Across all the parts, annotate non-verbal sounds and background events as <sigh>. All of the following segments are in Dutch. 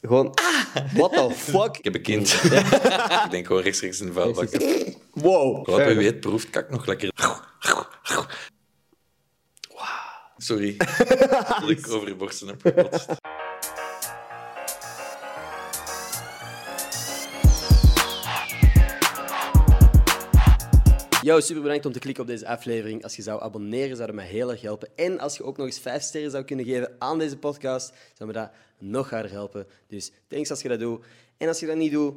Gewoon, what the fuck? Ik heb een kind. <laughs> <laughs> ik denk gewoon rechtstreeks in de vuilbak. Wow. Wat weet proeft kak nog lekker. Sorry. <laughs> dat ik over je borsten heb gekotst. Yo, super bedankt om te klikken op deze aflevering. Als je zou abonneren, zou dat mij heel erg helpen. En als je ook nog eens vijf sterren zou kunnen geven aan deze podcast, zou me dat nog harder helpen. Dus thanks als je dat doet. En als je dat niet doet,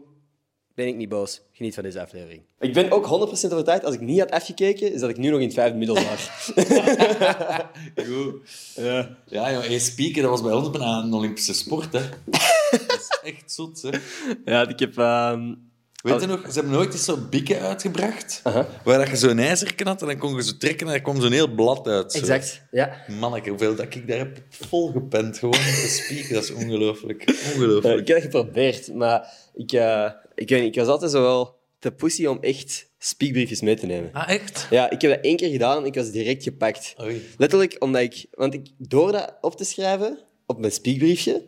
ben ik niet boos. Geniet van deze aflevering. Ik ben ook 100% overtuigd, als ik niet had afgekeken, is dat ik nu nog in het vijfde middelbaar. <laughs> Goed. Ja, ja joh, hey, dat was bij ons bijna een Olympische sport. Hè. <laughs> Dat is echt zot, hè. ja, ik heb... ehm, Weet je nog, ze hebben nooit eens zo'n bikken uitgebracht, waar dat je zo'n ijzerken had en dan kon je zo trekken en er kwam zo'n heel blad uit. zo. exact, ja. Manneke, hoeveel dat ik daar heb volgepend, gewoon de spieken, dat is ongelooflijk. Ongelooflijk. ik heb dat geprobeerd, maar ik, eh, ik, weet niet, ik was altijd zo wel te pussy om echt speakbriefjes mee te nemen. Ah, echt? Ja, ik heb dat één keer gedaan en ik was direct gepakt. Oei. Letterlijk omdat ik... Want ik, door dat op te schrijven op mijn speakbriefje,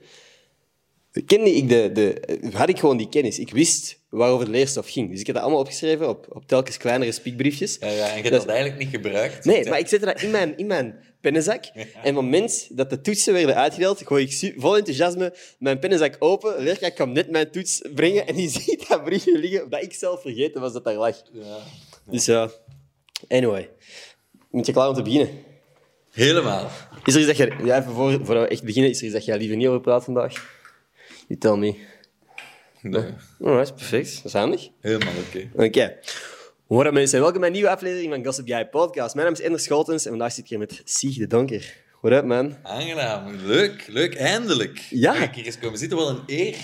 kende ik de, de, had ik gewoon die kennis. Ik wist waarover de leerstof ging. Dus ik heb dat allemaal opgeschreven op, op telkens kleinere speakbriefjes. Ja, ja, en je hebt Dat- dat eigenlijk niet gebruikt. Nee, maar ik zette dat in mijn, in mijn pennenzak. En op het moment dat de toetsen werden uitgedeeld, gooi ik vol enthousiasme mijn pennenzak open. Een leerkracht kwam net mijn toets brengen en die <laughs> ziet dat briefje liggen dat ik zelf vergeten was dat daar lag. Ja. Dus ja, anyway. Moet je klaar om te beginnen? Helemaal. Is er iets dat je... Ja, even voor, voordat we echt beginnen, is er iets dat jij liever niet over praat vandaag? You tell me. Nee, Oh, dat is perfect. Dat is handig. helemaal oké. Oké. Hoi mensen, welkom bij een nieuwe aflevering van Gossip Guy Podcast. Mijn naam is Ender Scholtens en vandaag zit ik hier met Sieg de Donker. What up, man? Aangenaam, leuk, leuk, eindelijk. Ja. Ik hier eens komen zitten? Wel een eer.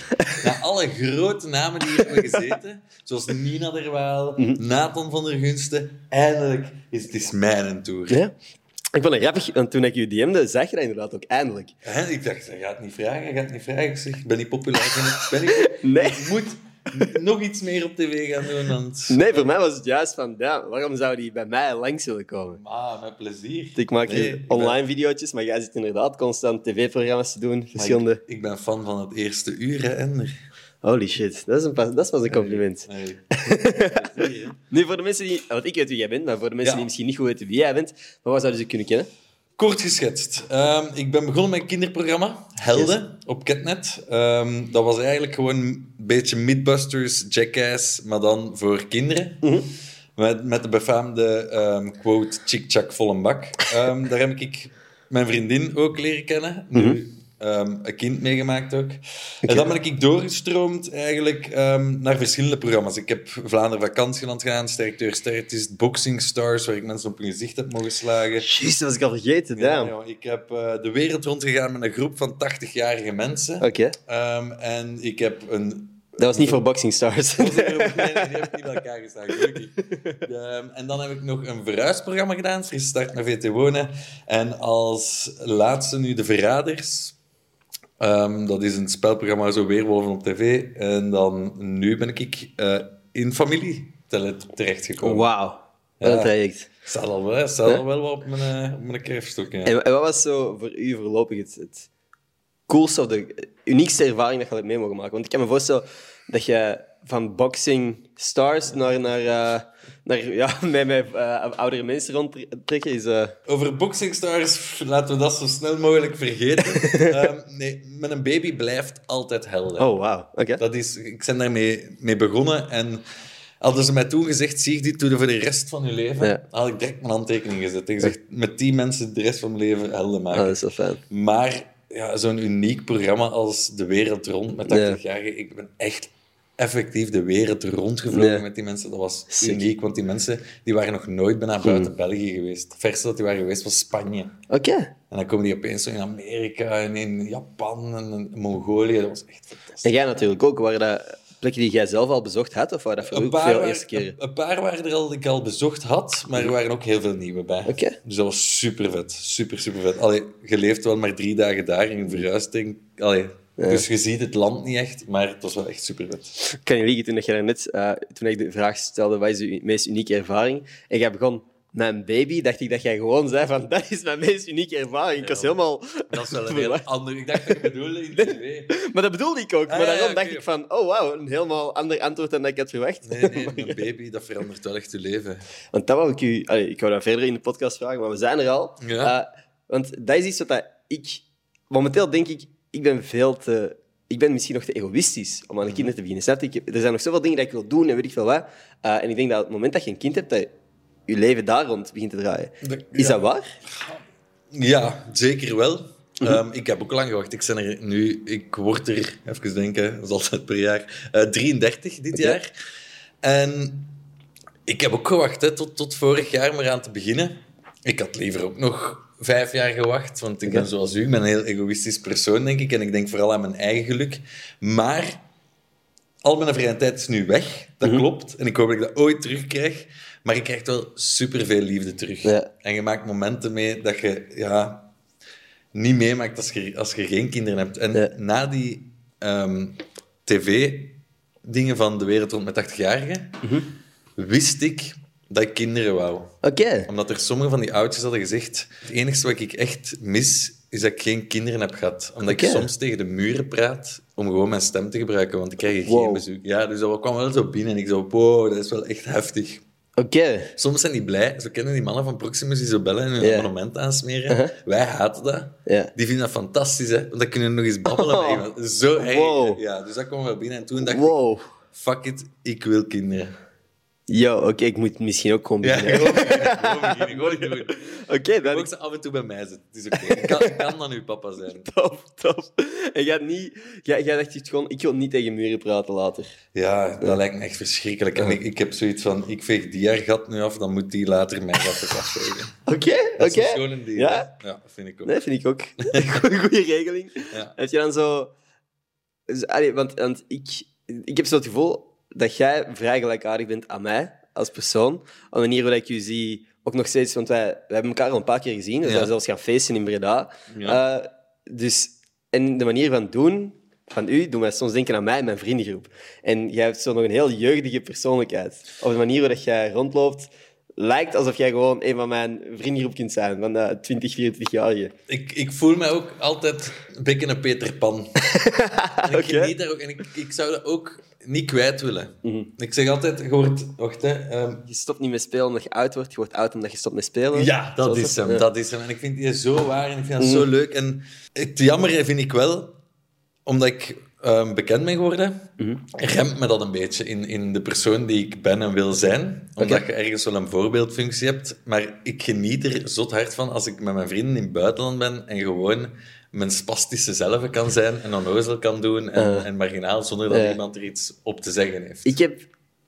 Na alle grote namen die hier hebben gezeten, zoals Nina Derwaal, Mhm. Nathan van der Gunsten, eindelijk is het is mijn tour. Ja? Ik vond het grappig, want toen ik je DM'de, zag je dat inderdaad ook eindelijk. Ik dacht, hij gaat niet vragen, hij gaat niet vragen. Ik zeg, ik ben niet populair genoeg. Ben ik, <laughs> Nee. ik moet nog iets meer op tv gaan doen. Want... Nee, voor mij was het juist van, ja, waarom zou die bij mij langs willen komen? Ah, met plezier. Ik maak Nee, hier ik ben- online video's, maar jij zit inderdaad constant tv-programma's te doen, maar verschillende... Ik, ik ben fan van het eerste uur, hè, Ender. Holy shit, dat is, een, pas- dat pas een compliment. Nee. <laughs> Nu, voor de mensen die... Want ik weet wie jij bent, maar voor de mensen Ja. die misschien niet goed weten wie jij bent, maar wat zouden ze kunnen kennen? Kort geschetst. Ehm, ik ben begonnen met een kinderprogramma, Helden, op Catnet. Ehm, dat was eigenlijk gewoon een beetje Mythbusters, Jackass, maar dan voor kinderen. Met, met de befaamde ehm, quote, chick-chak vol een bak. Daar heb ik mijn vriendin ook leren kennen. Nu, ehm, een kind meegemaakt ook. En dan ben ik doorgestroomd eigenlijk ehm, naar verschillende programma's. Ik heb Vlaanderen Vakantieland gedaan, Sterkteur Sterk, is Boxing Stars, waar ik mensen op hun gezicht heb mogen slagen. Jezus, dat was ik al vergeten, Ja, joh. ik heb eh, de wereld rondgegaan met een groep van 80-jarige mensen. Oké. Ehm, en ik heb een... Dat was niet voor Boxing Stars. Nee, die ik niet bij elkaar geslagen, gelukkig. En dan heb ik nog een verhuisprogramma gedaan, Start naar VT Wonen. En als laatste nu De Verraders. Ehm, dat is een spelprogramma, zo Weerwolven op tv. En dan nu ben ik eh, in familie terechtgekomen. Wauw. Ja. traject. Staat al wel, staat al wel wat op mijn, eh, op mijn kerfstok. Ja. En, en wat was zo voor u voorlopig het, het coolste of de uniekste ervaring dat je had mee mogen maken? Want ik kan me voorstellen dat je van boxing stars naar, naar, eh, naar ja, <laughs> met, met eh, oudere mensen rondtrekken is... eh, Over Boxing Stars, laten we dat zo snel mogelijk vergeten. <laughs> Ehm, nee, met een baby blijft altijd helder. Oh, wauw. Oké. Dat is, ik ben daarmee mee begonnen en hadden ze mij toen gezegd, zie je dit doe voor de rest van je leven, Ja. had ik direct mijn handtekening gezet. Ik zeg, met die mensen de rest van mijn leven helden maken. Ah, dat is wel fijn. Maar ja, zo'n uniek programma als De Wereld Rond met 80 jaar, ik ben echt effectief de wereld rondgevlogen met die mensen. Dat was Sick. Hmm. uniek, want die mensen die waren nog nooit bijna buiten België geweest. Het verste dat die waren geweest was Spanje. Oké. En dan komen die opeens in Amerika en in Japan en in Mongolië. Dat was echt fantastisch. En jij natuurlijk ook. Waren dat plekken die jij zelf al bezocht had? Of waren dat voor u Een ook paar, veel eerste keren? een, een paar waren er al die ik al bezocht had, maar er waren ook heel veel nieuwe bij. Oké. Dus dat was super vet. Super, super vet. Allee, je leeft wel maar drie dagen daar en je verhuist. denk- Allee, Dus je ziet het land niet echt, maar het was wel echt super vet. Ik kan je liegen, toen dat je daarnet, eh toen ik de vraag stelde, wat is je meest unieke ervaring? En jij begon, mijn baby, dacht ik dat jij gewoon zei van, dat is mijn meest unieke ervaring. Ik was helemaal... Dat is wel een <laughs> heel ander... Ik dacht dat je bedoelde in tv. Maar dat bedoelde ik ook. Maar Ah, ja, daarom ja, dacht ik van, oh wauw, een helemaal ander antwoord dan dat ik had verwacht. Nee, nee, <laughs> mijn baby, dat verandert wel echt je leven. Want dat wou ik u... allee, ik wou dat verder in de podcast vragen, maar we zijn er al. Ja. Eh, want dat is iets wat dat ik... Momenteel denk ik, ik ben veel te... Ik ben misschien nog te egoïstisch om aan de kinderen te beginnen. Snap? Ik er zijn nog zoveel dingen dat ik wil doen en weet ik veel wat. Eh, en ik denk dat op het moment dat je een kind hebt, dat je leven daar rond begint te draaien. Is ja. dat waar? Ja, zeker wel. Mhm. Ehm, ik heb ook lang gewacht. Ik, ben er nu, ik word er, even denken, dat is altijd per jaar, eh 33 dit jaar. En ik heb ook gewacht hè, tot, tot vorig jaar maar aan te beginnen. Ik had liever ook nog vijf jaar gewacht, want ik ben zoals u, ik ben een heel egoïstisch persoon, denk ik. En ik denk vooral aan mijn eigen geluk. Maar al mijn vrije tijd is nu weg, dat klopt. En ik hoop dat ik dat ooit terugkrijg. Maar je krijgt wel superveel liefde terug. Ja. En je maakt momenten mee dat je ja, niet meemaakt als je, als je geen kinderen hebt. En Ja. na die ehm, tv-dingen van De Wereld Rond met 80-jarigen, wist ik dat ik kinderen wou. Oké. Omdat er sommige van die oudjes hadden gezegd, het enige wat ik echt mis, is dat ik geen kinderen heb gehad. Omdat ik soms tegen de muren praat om gewoon mijn stem te gebruiken, want ik krijg geen bezoek. Ja, dus dat kwam wel zo binnen en ik zo, wow, dat is wel echt heftig. Oké. Soms zijn die blij. Zo kennen die mannen van Proximus die zo bellen en hun Ja. abonnement aansmeren. Wij haten dat. Die vinden dat fantastisch, hè. Want dan kunnen we nog eens babbelen Oh. met iemand. Zo. Wow. Ja, dus dat kwam wel binnen. En toen dacht ik, Wow. fuck it, ik wil kinderen. Yo, oké, ik moet misschien ook gewoon Ja, beginnen. gewoon beginnen, <laughs> gewoon beginnen, gewoon doen. Oké, dat mag is ze af en toe bij mij zitten. Het is oké. Ik, kan, ik kan dan uw papa zijn. <laughs> top, top. En jij, niet, jij, jij dacht echt gewoon, ik wil niet tegen muren praten later. Ja, dat lijkt me echt verschrikkelijk. En ik, ik heb zoiets van, ik veeg die haar gat nu af, dan moet die later mijn gat ook afvegen. <laughs> Oké, Dat is oké. gewoon een deal. Ja? Ja, vind ik ook. Nee, vind ik ook. Goeie, goeie regeling. Ja. Heb je dan zo... dus, allee, want, want ik, ik heb zo het gevoel dat jij vrij gelijkaardig bent aan mij als persoon. Op de manier waarop ik je zie, ook nog steeds... Want wij, wij hebben elkaar al een paar keer gezien. We Ja. zijn zelfs gaan feesten in Breda. Ja. Eh, dus, en de manier van doen van u doet mij soms denken aan mij en mijn vriendengroep. En jij hebt zo nog een heel jeugdige persoonlijkheid. Op de manier waarop jij rondloopt, lijkt alsof jij gewoon een van mijn vriendengroep kunt zijn, van de 20, 24-jarigen. Ik, ik voel mij ook altijd een beetje een Peter Pan. <laughs> en ik geniet daar ook. En ik, ik zou dat ook niet kwijt willen. Ik zeg altijd, je wordt... Wacht, hè. ehm, Je stopt niet met spelen omdat je oud wordt, je wordt oud omdat je stopt met spelen. ja, dat Zoals is hem. Dat is hem. En ik vind die zo waar en ik vind dat zo leuk. En het jammer vind ik wel, omdat ik ehm, bekend ben geworden, remt me dat een beetje in, in de persoon die ik ben en wil zijn. Omdat je ergens wel een voorbeeldfunctie hebt. Maar ik geniet er zot hard van als ik met mijn vrienden in het buitenland ben en gewoon mijn spastische zelf kan zijn en onnozel kan doen en, en marginaal zonder dat Ja. iemand er iets op te zeggen heeft. Ik heb...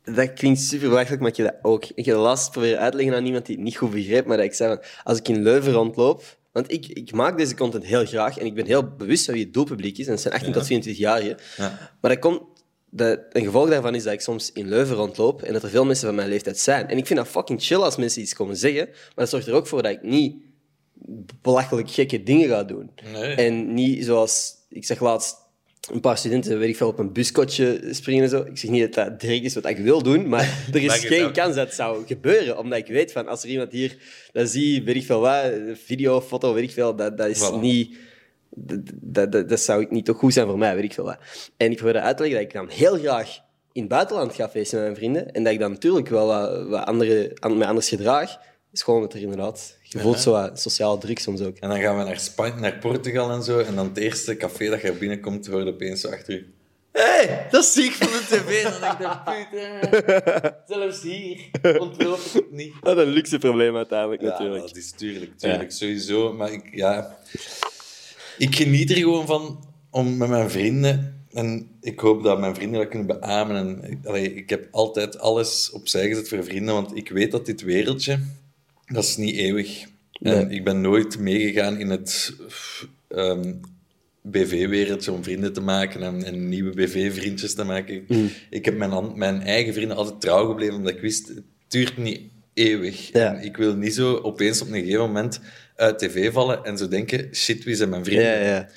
Dat klinkt super belachelijk, maar ik heb dat ook. Ik heb dat laatst proberen uitleggen aan iemand die het niet goed begreep, maar dat ik zei van, als ik in Leuven rondloop... Want ik, ik maak deze content heel graag en ik ben heel bewust van wie het doelpubliek is. En het zijn 18 tot 24-jarigen. Ja. Maar dat komt, dat, een gevolg daarvan is dat ik soms in Leuven rondloop en dat er veel mensen van mijn leeftijd zijn. En ik vind dat fucking chill als mensen iets komen zeggen, maar dat zorgt er ook voor dat ik niet belachelijk gekke dingen ga doen. Nee. En niet zoals, ik zeg laatst, een paar studenten, weet ik veel, op een buskotje springen en zo. Ik zeg niet dat dat direct is wat ik wil doen, maar <laughs> er is geen kans dat het zou gebeuren. Omdat ik weet van, als er iemand hier dat zie, weet ik veel wat, video, foto, weet ik veel, dat, dat is Voilà. niet... Dat, dat, dat, zou ik niet toch goed zijn voor mij, weet ik veel wat. En ik probeer uit te leggen dat ik dan heel graag in het buitenland ga feesten met mijn vrienden. En dat ik dan natuurlijk wel wat, wat andere, anders gedraag. Is gewoon dat er inderdaad... Je voelt zo wat sociaal druk soms ook. En dan gaan we naar Spanje, naar Portugal en zo. En dan het eerste café dat je binnenkomt, hoor je opeens zo achter je... Hé, hey, dat zie ik van de tv. Dan denk ik, putain, <laughs> zelfs hier <laughs> ontloop ik het niet. Dat is een luxe probleem uiteindelijk, Ja, natuurlijk. dat is tuurlijk, tuurlijk, sowieso. Maar ik, ja... Ik geniet er gewoon van om met mijn vrienden... En ik hoop dat mijn vrienden dat kunnen beamen. En, allee, ik heb altijd alles opzij gezet voor vrienden, want ik weet dat dit wereldje, dat is niet eeuwig. En ik ben nooit meegegaan in het... ehm, BV-wereldje om vrienden te maken en, en nieuwe BV-vriendjes te maken. Ik heb mijn, mijn eigen vrienden altijd trouw gebleven, omdat ik wist, het duurt niet eeuwig. Ja. En ik wil niet zo opeens op een gegeven moment uit tv vallen en zo denken, shit, wie zijn mijn vrienden? Ja, ja.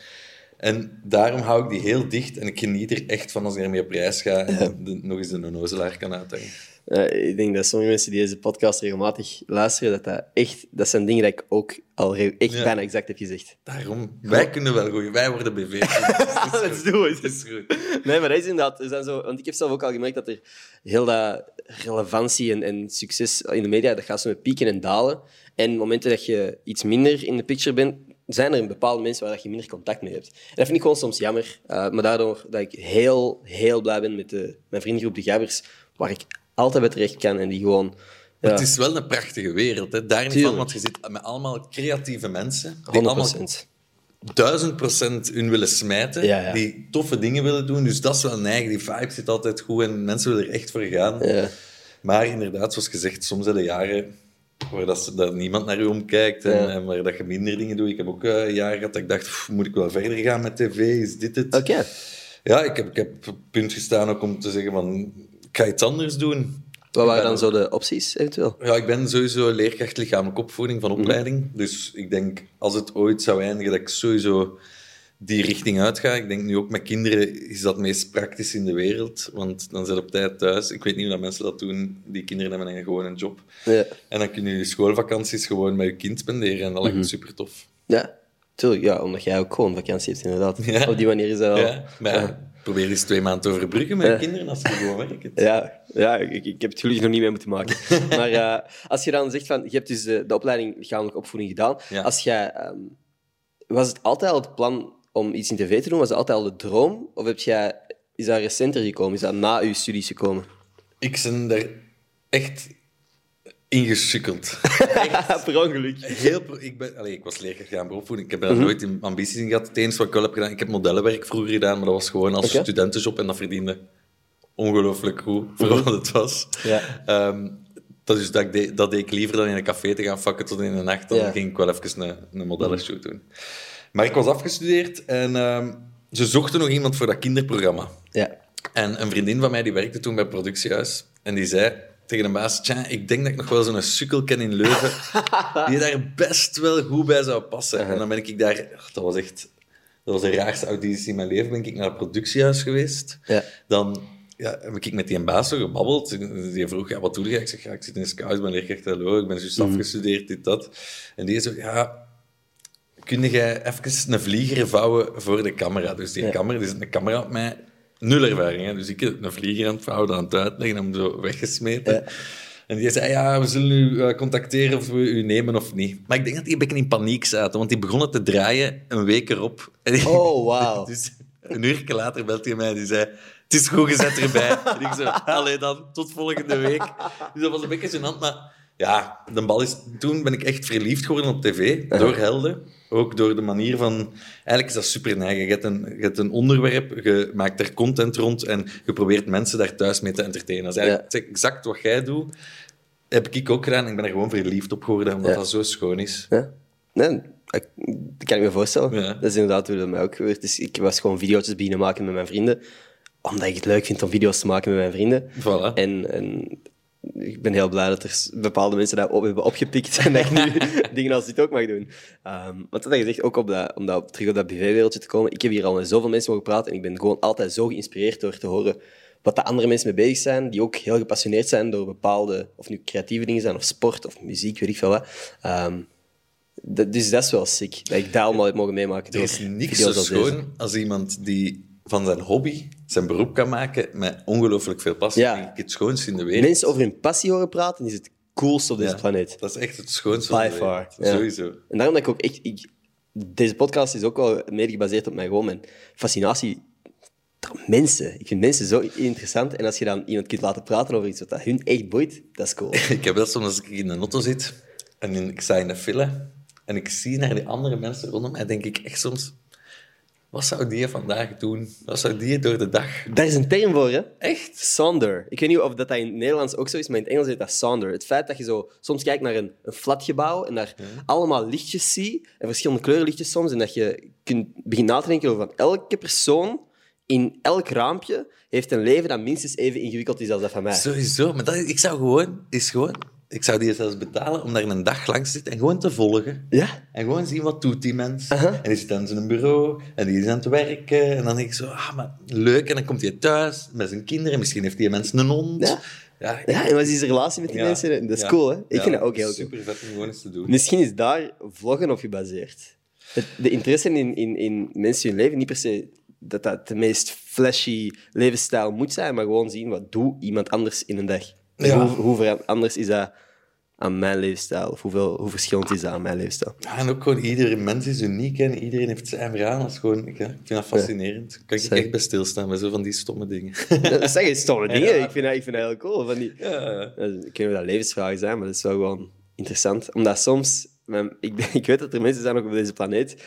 En daarom hou ik die heel dicht en ik geniet er echt van als ik ermee op reis ga en de- nog eens de onnozelaar kan uithangen. Eh, ik denk dat sommige mensen die deze podcast regelmatig luisteren, dat dat echt... Dat zijn dingen dat ik ook al echt Ja. bijna exact heb gezegd. Daarom, wij kunnen wel groeien, wij worden BV. Let's <laughs> do it. Dat is goed. Nee, maar dat is inderdaad... Er zijn zo, want ik heb zelf ook al gemerkt dat er heel dat relevantie en, en succes in de media, dat gaat zo met pieken en dalen. En momenten dat je iets minder in de picture bent, zijn er bepaalde mensen waar dat je minder contact mee hebt. En dat vind ik gewoon soms jammer. eh, maar daardoor dat ik heel, heel blij ben met de, mijn vriendengroep De Gabbers, waar ik altijd bij terecht kan en die gewoon... Ja, Het is wel een prachtige wereld, hè. daar niet van, want je zit met allemaal creatieve mensen die 100%. allemaal duizend procent hun willen smijten, Ja, ja. die toffe dingen willen doen. Dus dat is wel neig, die vibe zit altijd goed en mensen willen er echt voor gaan. Ja. Maar inderdaad, zoals gezegd, soms zijn er jaren waar dat, dat niemand naar je omkijkt en, en waar dat je minder dingen doet. Ik heb ook eh, jaren gehad dat ik dacht, "Pff, moet ik wel verder gaan met tv? Is dit het? Oké. Ja, ik heb, ik heb op het punt gestaan ook om te zeggen van, ik ga iets anders doen. Wat waren dan zo de opties, eventueel? Ja, ik ben sowieso leerkracht lichamelijke opvoeding van opleiding. Dus ik denk, als het ooit zou eindigen, dat ik sowieso die richting uitga. Ik denk nu ook met kinderen is dat het meest praktisch in de wereld. Want dan zijn op tijd thuis. Ik weet niet hoe dat mensen dat doen. Die kinderen hebben dan gewoon een job. Ja. En dan kun je je schoolvakanties gewoon met je kind spenderen. En dat lijkt me super tof. Ja, tuurlijk. Ja, omdat jij ook gewoon vakantie hebt, inderdaad. Ja. Op die manier is dat wel... Ja, maar ja, probeer eens twee maanden te overbruggen met je kinderen als je gewoon werkt. <laughs> Ja, ja ik, ik heb het gelukkig nog niet mee moeten maken. <laughs> maar eh, als je dan zegt van, je hebt dus de, de opleiding lichamelijke opvoeding gedaan. Ja. Als jij, ehm, was het altijd al het plan om iets in tv te doen? Was het altijd al de droom? Of heb jij, is dat recenter gekomen? Is dat na je studies gekomen? Ik ben daar echt ingesukkeld. <laughs> per ongeluk. Heel ik, ben, allee, ik was leerkracht gaan beroepvoeding. Ik heb daar nooit in ambities in gehad. Het enige wat ik wel heb gedaan, ik heb modellenwerk vroeger gedaan, maar dat was gewoon als studentenjob en dat verdiende ongelooflijk goed voor wat het was. Ja. Ehm, dat, is dat, ik deed, dat deed ik liever dan in een café te gaan vakken tot in de nacht. Dan Ja. ging ik wel even een, een modellenshoot doen. Maar ik was afgestudeerd en ehm, ze zochten nog iemand voor dat kinderprogramma. Ja. En een vriendin van mij die werkte toen bij het productiehuis. En die zei tegen de baas: Tja, ik denk dat ik nog wel zo'n sukkel ken in Leuven. <laughs> die daar best wel goed bij zou passen. En dan ben ik daar. dat was echt. Dat was de raarste auditie in mijn leven. Ben ik naar het productiehuis geweest. Ja. Dan ja, heb ik met die baas zo gebabbeld. Die vroeg: ja, wat doe je? Ik zeg: ja, ik zit in scouts, ik ben leerkracht. Hallo, ik ben juist afgestudeerd, dit, dat. En die zo: ja. Kun jij even een vlieger vouwen voor de camera? Dus die Ja. camera, die zit een camera op mij. Nul ervaring, hè? dus ik heb een vlieger aan het vouwen, aan het uitleggen, hem zo weggesmeten. Ja. En die zei, ja, we zullen u eh, contacteren of we u nemen of niet. Maar ik denk dat die een beetje in paniek zaten, want die begonnen te draaien een week erop. Oh, wauw. <laughs> dus een uur later belt hij mij en die zei, het is goed gezet erbij. en ik zo, allee dan, tot volgende week. Dus dat was een beetje gênant, maar ja, de bal is... Toen ben ik echt verliefd geworden op tv, door Helden. Ook door de manier van... Eigenlijk is dat super neig. Je hebt, een, je hebt een onderwerp, je maakt er content rond en je probeert mensen daar thuis mee te entertainen. Dat is eigenlijk exact wat jij doet. Heb ik ook gedaan. Ik ben er gewoon verliefd op geworden, omdat Ja. dat zo schoon is. Ja. Nee, ik- dat kan ik me voorstellen. Dat is inderdaad hoe dat mij ook gebeurt. Dus ik was gewoon video's beginnen maken met mijn vrienden. Omdat ik het leuk vind om video's te maken met mijn vrienden. Voilà. En, en ik ben heel blij dat er bepaalde mensen dat op hebben opgepikt en dat ik nu <laughs> dingen als dit ook mag doen. Ehm want dat je zegt, ook op dat, om dat, op- terug op dat BV-wereldje te komen. Ik heb hier al met zoveel mensen mogen praten en ik ben gewoon altijd zo geïnspireerd door te horen wat de andere mensen mee bezig zijn, die ook heel gepassioneerd zijn door bepaalde, of nu creatieve dingen zijn, of sport, of muziek, weet ik veel wat. Ehm, dat- dus dat is wel sick, dat ik dat allemaal heb mogen meemaken. Er is niks zo deze. schoon als iemand die van zijn hobby zijn beroep kan maken met ongelooflijk veel passie. Ja. Ik het schoonste in de wereld. Mensen over hun passie horen praten, is het coolste op deze Ja, planeet. Dat is echt het schoonste By van de far. wereld. ja. Sowieso. En daarom dat ik ook echt... Ik, deze podcast is ook wel mede gebaseerd op mijn, gewoon mijn fascinatie mensen. Ik vind mensen zo interessant. En als je dan iemand kunt laten praten over iets wat dat hun echt boeit, dat is cool. <laughs> Ik heb dat soms als ik in een auto zit en in- ik sta in een file en ik zie naar die andere mensen rondom mij, denk ik echt soms... Wat zou die vandaag doen? Wat zou die door de dag... Daar is een term voor, hè? Echt? Sonder. Ik weet niet of dat, dat in het Nederlands ook zo is, maar in het Engels heet dat sonder. Het feit dat je zo soms kijkt naar een, een flatgebouw en daar allemaal lichtjes ziet, en verschillende kleurenlichtjes soms, en dat je kunt beginnen na te denken over van elke persoon in elk raampje heeft een leven dat minstens even ingewikkeld is als dat van mij. Sowieso. Maar dat, ik zou gewoon... Is gewoon ik zou die zelfs betalen om daar een dag langs te zitten en gewoon te volgen. Ja? En gewoon zien wat doet die mens. En die zit aan zijn bureau en die is aan het werken. En dan denk ik zo, ah, maar leuk. En dan komt hij thuis met zijn kinderen. Misschien heeft die mens een hond. Ja. Ja, Ja, en wat is de relatie met die Ja. mensen? Dat is Ja. cool, hè? Ik Ja, vind dat ook heel cool. Super vet om gewoon eens te doen. Misschien is daar vloggen op gebaseerd. De interesse in, in, in mensen hun leven, niet per se dat dat de meest flashy levensstijl moet zijn, maar gewoon zien wat doet iemand anders in een dag. Ja. Hoe, hoe anders is dat aan mijn levensstijl? Of hoeveel, hoe verschillend is dat aan mijn levensstijl? Ja, en ook gewoon iedere mens is uniek en iedereen heeft zijn verhaal. Dat is gewoon, ik, vind dat fascinerend. Kan ik echt bij stilstaan bij zo van die stomme dingen. <laughs> Dat zeggen stomme <laughs> dingen. Ja. Ik, vind dat, ik vind dat heel cool. Van die, ja. Ik weet niet of dat levensvragen zijn, maar dat is wel gewoon interessant. Omdat soms... <laughs> ik, ik weet dat er mensen zijn ook op deze planeet...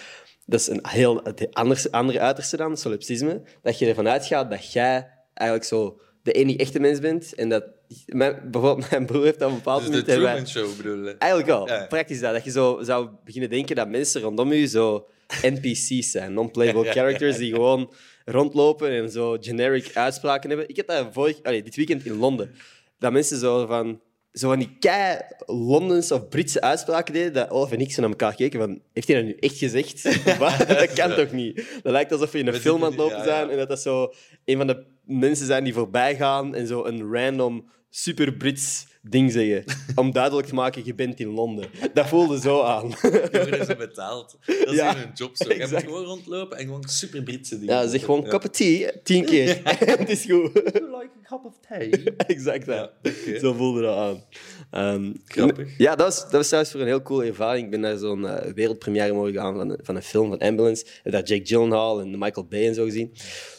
Dat is een heel het anders, andere uiterste dan, solipsisme. Dat je ervan uitgaat dat jij eigenlijk zo de enige echte mens bent. En dat... Mijn, bijvoorbeeld, mijn broer heeft op een bepaald Dus de moment... hebben wij- Truman Show bedoel je? Eigenlijk wel. Ja. Praktisch dat. Dat je zo zou beginnen denken dat mensen rondom je zo NPC's zijn. Non-playable <laughs> characters die gewoon rondlopen en zo generic uitspraken hebben. Ik heb dat vorig, allee, dit weekend in Londen. Dat mensen zo van, zo van die kei Londens of Britse uitspraken deden, dat Olaf en ik zo naar elkaar keken van, heeft hij dat nu echt gezegd? <laughs> Dat kan toch niet? Dat lijkt alsof we in een film aan het lopen zijn en dat dat zo een van de mensen zijn die voorbij gaan en zo een random super Brits ding zeggen. Om duidelijk te maken, je bent in Londen. Dat voelde zo aan. <laughs> Worden ze betaald. Dat is Ja, hun job zo. Je moet gewoon rondlopen en gewoon super Britse dingen. Ja, zeg gewoon Ja. cup of tea, tien keer. <laughs> Het is goed. like a cup of tea. <laughs> exact, ja. Zo voelde dat aan. Ehm, Grappig. Ja, dat was, dat was trouwens voor een heel coole ervaring. Ik ben naar zo'n eh, wereldpremière mogen gaan van, een- van een film van Ambulance. Heb daar Jake Gyllenhaal en Michael Bay en zo gezien.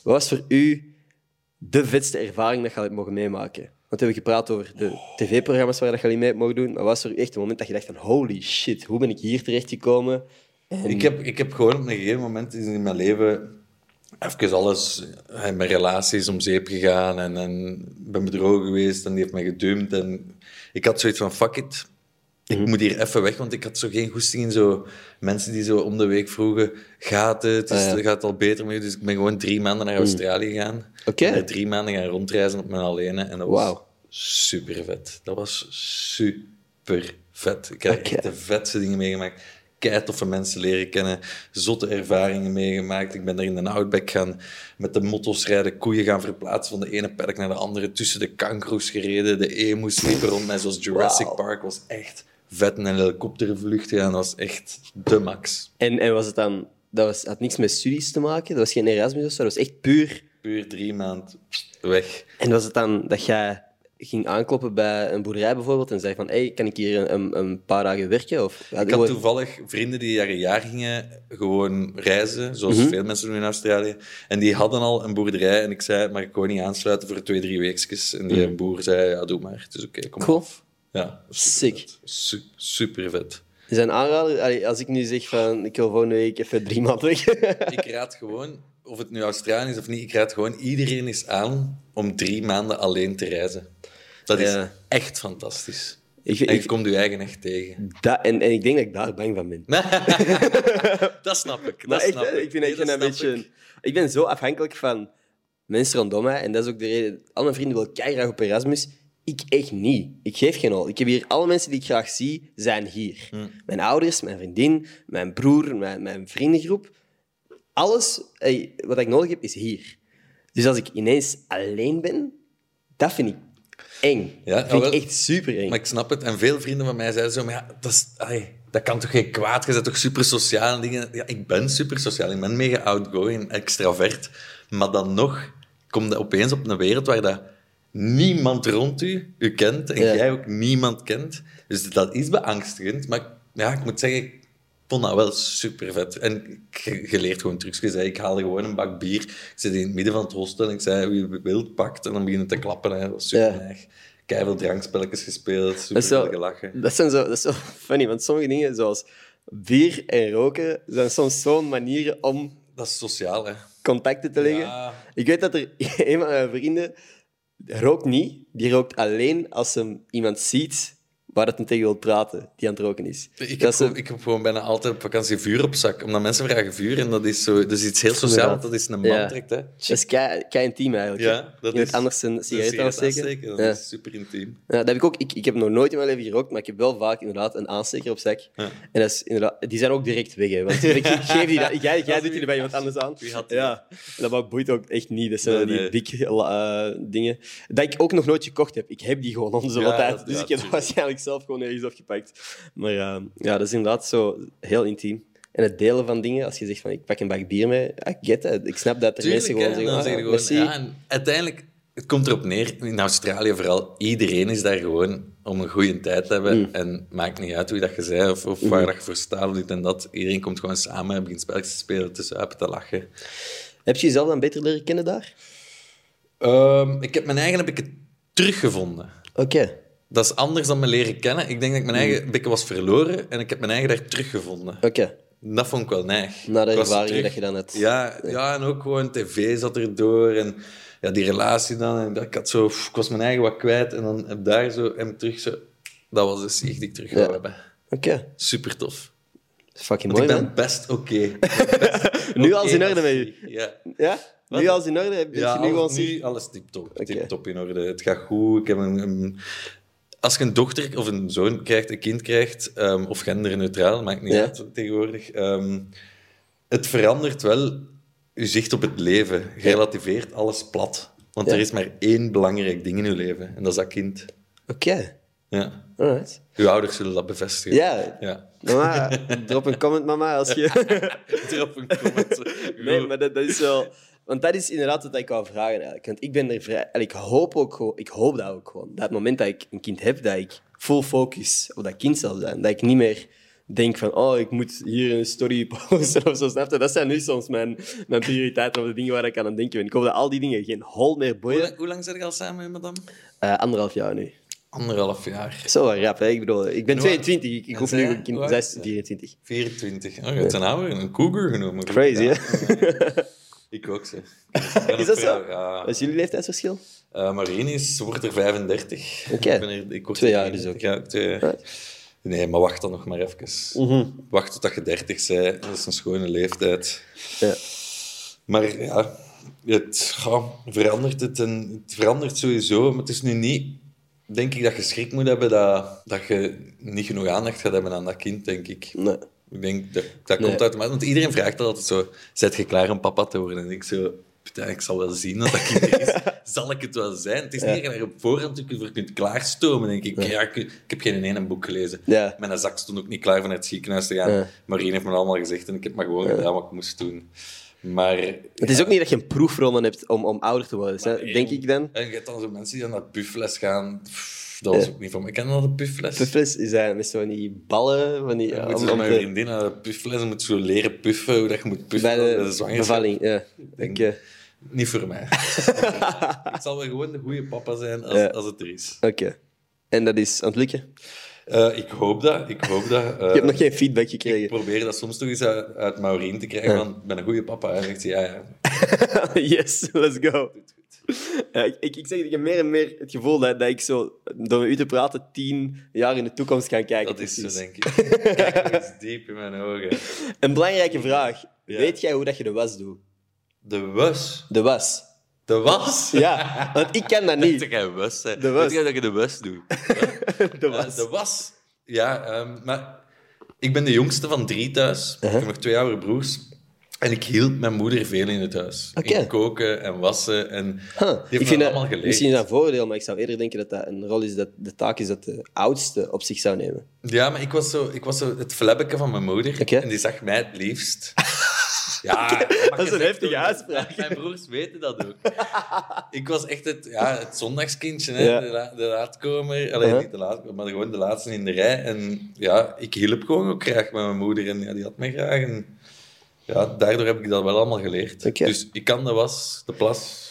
Wat was voor u de vetste ervaring dat je hebt mogen meemaken? Want we hebben gepraat over de tv-programma's waar je al mee hebt mogen doen. Maar was u echt een moment dat je dacht van holy shit, hoe ben ik hier terechtgekomen? En... Ik heb, ik heb gewoon op een gegeven moment in mijn leven even alles in mijn relaties om zeep gegaan en, en ben bedrogen geweest en die heeft mij gedumpt. En ik had zoiets van, fuck it, ik moet hier even weg, want ik had zo geen goesting in zo mensen die zo om de week vroegen, gaat het, is, Ah, ja. gaat het al beter met je? Dus ik ben gewoon drie maanden naar Australië gegaan. Oké. Daar drie maanden gaan rondreizen op mijn alleen. En dat was super vet. Dat was super vet. Ik heb echt de vetste dingen meegemaakt. Kei toffe mensen leren kennen, zotte ervaringen meegemaakt. Ik ben daar in de Outback gaan met de motto's rijden, koeien gaan verplaatsen van de ene paddock naar de andere, tussen de kangoeroes gereden, de emus liepen rond mij zoals Jurassic. Park. was echt vet. En een helikoptervlucht gaan, dat was echt de max. En, en was het dan... Dat was, had niks met studies te maken? Dat was geen Erasmus of zo? Dat was echt puur... Puur drie maanden weg. En was het dan dat jij ging aankloppen bij een boerderij bijvoorbeeld en zei van hey, kan ik hier een, een paar dagen werken? Of, Ik had toevallig vrienden die jaar een jaar gingen gewoon reizen, zoals Mhm. veel mensen doen in Australië. En die hadden al een boerderij en ik zei, mag ik gewoon niet aansluiten voor twee, drie weekjes? En die boer zei, ja, doe maar. Het is oké, kom Mhm. Cool. af. Ja, Sick. vet. Su- super vet. Is dat een aanrader? Allee, als ik nu zeg van ik wil volgende week even drie maanden weg. <laughs> Ik raad gewoon, of het nu Australië is of niet, ik raad gewoon iedereen eens aan om drie maanden alleen te reizen. Dat is Ja. echt fantastisch. ik, En je ik, komt je eigen echt tegen. dat, en, en ik denk dat ik daar bang van ben. <laughs> <laughs> dat snap ik. Dat Maar snap ik. ik vind Nee, dat je dat een beetje... ik. Ik. ben zo afhankelijk van mensen rondom mij. En dat is ook de reden... Al mijn vrienden willen keihard op Erasmus. Ik echt niet. Ik geef geen hol. Ik heb hier... Alle mensen die ik graag zie, zijn hier. Hmm. Mijn ouders, mijn vriendin, mijn broer, mijn, mijn vriendengroep. Alles wat ik nodig heb, is hier. Dus als ik ineens alleen ben, dat vind ik eng. Ja, dat vind ik echt super eng. Maar ik snap het. En veel vrienden van mij zeiden zo, maar ja, dat, is, dat kan toch geen kwaad? Je bent toch super sociaal en dingen. Ja, ik ben super sociaal. Ik ben mega outgoing, extravert. Maar dan nog kom je opeens op een wereld waar dat niemand rond u u kent en Ja. jij ook niemand kent. Dus dat is beangstigend. Maar ja, ik moet zeggen, ik vond dat wel super vet. En je, leert gewoon trucjes. hè. Ik haalde gewoon een bak bier. Ik zit in het midden van het hostel en ik zei, wie wil pakt. En dan beginnen te klappen. Hè. Dat was super Ja. neig. Keiveel drankspelletjes gespeeld, Dat super veel gelachen. dat, zijn zo, dat is zo funny, want sommige dingen, zoals bier en roken, zijn soms zo'n manieren om Dat is sociaal, hè. contacten te leggen. Ja. Ik weet dat er <laughs> een van mijn vrienden rookt niet. Die rookt alleen als hem iemand ziet waar het tegen wil praten, die aan het roken is. Ik heb, is gewoon, ik heb gewoon bijna altijd op vakantie vuur op zak. Omdat mensen vragen vuur en dat is, zo, dat is iets heel sociaal. Inderdaad. Dat is een Ja. man trekt, hè. dat is kei, kei intiem eigenlijk. Ja, dat is- anders een sigaret aansteken. Dat Ja. is super intiem. Ja, dat heb ik ook. Ik, ik heb nog nooit in mijn leven gerookt, maar ik heb wel vaak inderdaad een aansteker op zak. Ja. En dat is inderdaad, die zijn ook direct weg. Hè, want ik, <laughs> geef die dat, jij, jij doet die bij iemand anders aan. Ja, En dat boeit ook echt niet. Dat zijn Nee, die nee. eh, dingen. Dat ik ook nog nooit gekocht heb. Ik heb die gewoon Ja, tijd. dat- Dus ja, ik heb tuurlijk. Waarschijnlijk zelf gewoon ergens afgepakt. Maar eh, ja, dat is inderdaad zo heel intiem. En het delen van dingen, als je zegt van ik pak een bak bier mee, I get it. Ik snap dat er Tuurlijk, mensen gewoon hè. zeggen, ah, zeg je gewoon, merci. ja, en uiteindelijk, het komt erop neer, in Australië vooral, iedereen is daar gewoon om een goede tijd te hebben. Mm. En maakt niet uit wie dat je zei of, of waar dat je voor staat of dit en dat. Iedereen komt gewoon samen en begint spelletjes te spelen, te zuipen, te lachen. Heb je jezelf dan beter leren kennen daar? Ehm, ik heb mijn eigen heb ik het teruggevonden. Oké. Dat is anders dan me leren kennen. Ik denk dat ik mijn eigen een beetje was verloren en ik heb mijn eigen daar teruggevonden. Oké. Dat vond ik wel neig. Na de terug- dat je dan hebt. Ja, ja, en ook gewoon tv zat erdoor en ja, die relatie dan. En ik, had zo, ik was mijn eigen wat kwijt en dan heb daar zo en terug zo... Dat was de sieg die ik terug Ja. hebben. Oké. Super tof. Fucking mooi, <laughs> ik man. ben best oké. Nu Oké alles in orde als- met je? Ja. Ja? Wat? Nu alles in orde? Ben je Ja, nu ziek? nu alles tip-top. Tip-top in orde. Het gaat goed. Ik heb een, een- als je een dochter of een zoon krijgt, een kind krijgt, ehm, of genderneutraal, maakt niet Ja. uit tegenwoordig, ehm, het verandert wel je zicht op het leven. Je relativeert alles plat. Want Ja. er is maar één belangrijk ding in je leven, en dat is dat kind. Oké. Ja. Alright. Uw ouders zullen dat bevestigen. Ja. Ja. Mama, <laughs> drop een comment, mama, als je... <laughs> Erop een comment. Nee, maar dat, dat is wel... Want dat is inderdaad wat ik wou vragen eigenlijk. Want ik ben er vrij... En ik hoop ook gewoon... Ik hoop dat ook gewoon. Dat het moment dat ik een kind heb, dat ik full focus op dat kind zal zijn. Dat ik niet meer denk van, oh, ik moet hier een story <laughs> posten of zo, snap je? Dat zijn nu soms mijn, mijn prioriteiten of de dingen waar ik aan aan denken ben. Ik hoop dat al die dingen geen hol meer boeien. hoe lang zit je al samen met madame? Eh, anderhalf jaar nu. Anderhalf jaar. Zo wel rap, hè? Ik bedoel, ik ben En hoe- 22, ik, hoef zij? nu een kind... Hoe Zij oud is is zij? 24. 24. Oh, je hebt een oude, een cougar genomen. Crazy, Ja. hè? <laughs> Ik ook, zeg. <laughs> Is dat zo? Ja. Wat is jullie leeftijdsverschil? Uh, Marine is, wordt er 35. Oké. Ik ben ik word Twee jaar dus 33, Ja, twee. Right. Nee, maar wacht dan nog maar even. Mhm. Wacht tot dat je 30 bent. Dat is een schone leeftijd. Ja. Maar ja, het ja, verandert het. En het verandert sowieso. Maar het is nu niet... Denk ik dat je schrik moet hebben dat, dat je niet genoeg aandacht gaat hebben aan dat kind, denk ik. Nee. Ik denk, dat, dat Nee. komt uit... Want iedereen vraagt altijd zo... Zet je klaar om papa te worden? En ik zo... "Putain, Ik zal wel zien dat dat kind is. <laughs> zal ik het wel zijn? Het is niet dat je op voorhand voor kunt klaarstomen, denk ik. Ja, ik, ik heb geen ene boek gelezen. Ja. Mijn zak stond ook niet klaar van het ziekenhuis te gaan. Marien heeft me allemaal gezegd en ik heb maar gewoon gedaan wat ik moest doen. Maar... Het is ook niet dat je een proefronde hebt om, om ouder te worden, denk ik dan. En je hebt dan zo mensen die aan dat puffles gaan. Pff, dat was ook niet van. Ik ken dat een puffles. Puffles is dat met zo van die ballen, van die... Je moet te- een vriendin aan de puffles, moet zo leren puffen, hoe dat je moet puffen bij de, zwangerschap. bevalling, ja. denk- Oké. Niet voor mij. <laughs> ik zal wel gewoon de goede papa zijn als, Ja. als het er is. Oké. En dat is aan het lukken? Eh, ik hoop dat. Ik hoop dat. <laughs> Eh, Ik heb nog geen feedback ik gekregen. probeer dat soms toch eens uit, uit Maureen te krijgen. Van, ik ben een goede papa. En zegt hij, ja, ja. <laughs> yes, let's go. <laughs> Ja, ik, ik, ik zeg, ik heb meer en meer het gevoel dat, dat ik zo, door met u te praten, tien jaar in de toekomst kan kijken. Dat is zo, denk ik. Kijk eens <laughs> diep in mijn ogen. Een belangrijke vraag. Ja. Weet jij hoe dat je de was doet? De was. De was. De was? <laughs> Ja, want ik ken dat Dat niet. jij was, hè. De was. Weet jij dat je de was doet? De Eh, was. de was. Ja, ehm, maar ik ben de jongste van drie thuis. Ik heb nog twee oudere broers. En ik hielp mijn moeder veel in het huis. Oké. In koken en wassen. En die Huh. Ik vind allemaal dat geleerd. misschien een voordeel, maar ik zou eerder denken dat dat een rol is dat de taak is dat de oudste op zich zou nemen. Ja, maar ik was zo, ik was zo het flebbeke van mijn moeder. En die zag mij het liefst. <laughs> Ja, Dat is een heftige uitspraak. Mijn broers weten dat ook. Ik was echt het, ja, het zondagskindje, hè? Ja. De, la- de laatkomer. Alleen Uh-huh. niet de laatkomer, maar gewoon de laatste in de rij. En ja, ik hielp gewoon ook graag met mijn moeder. En ja, die had mij graag. En ja, daardoor heb ik dat wel allemaal geleerd. Dus ik kan de was, de plas.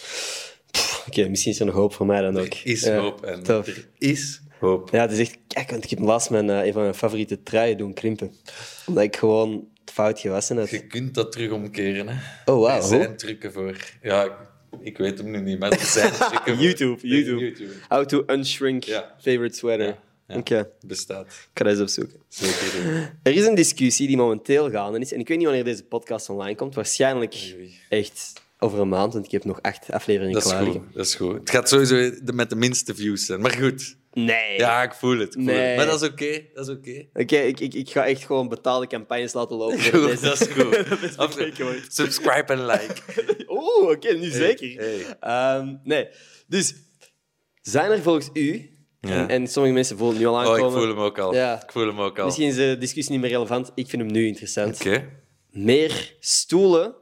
Oké, misschien is er nog hoop voor mij dan ook. Er is hoop. En tof. er is hoop. Ja, het is echt... Kijk, want ik heb laatst mijn, eh, een van mijn favoriete truien doen krimpen. Omdat ik gewoon... fout gewassen hebt. Je kunt dat terug omkeren. Hè. Oh, wauw. Er zijn trucken voor. Ja, ik, weet hem nu niet, maar er zijn <laughs> trucken voor. YouTube, YouTube. YouTube. How to unshrink Ja. favorite sweater. Ja, ja. Bestaat. ik ga dat eens opzoeken. Zeker. Er is een discussie die momenteel gaande is. En ik weet niet wanneer deze podcast online komt. Waarschijnlijk Oei. echt over een maand, want ik heb nog acht afleveringen Dat is klaar goed. liggen. Dat is goed. Het gaat sowieso met de minste views zijn. Maar goed. Nee. Ja, ik voel het. ik voel Nee. het. Maar dat is oké. Dat is oké. Oké, ik, ik, ik ga echt gewoon betaalde campagnes laten lopen. Goed, <laughs> dat is goed. <laughs> dat is bekeken. Subscribe en like. <laughs> Oeh, oké, nu zeker. hey. Ehm, nee, dus zijn er volgens u, Ja. en, en sommige mensen voelen het nu al Oh, aankomen, ik voel hem ook al. Ja. Ik voel hem ook al. misschien is de discussie niet meer relevant, ik vind hem nu interessant. Oké. Meer stoelen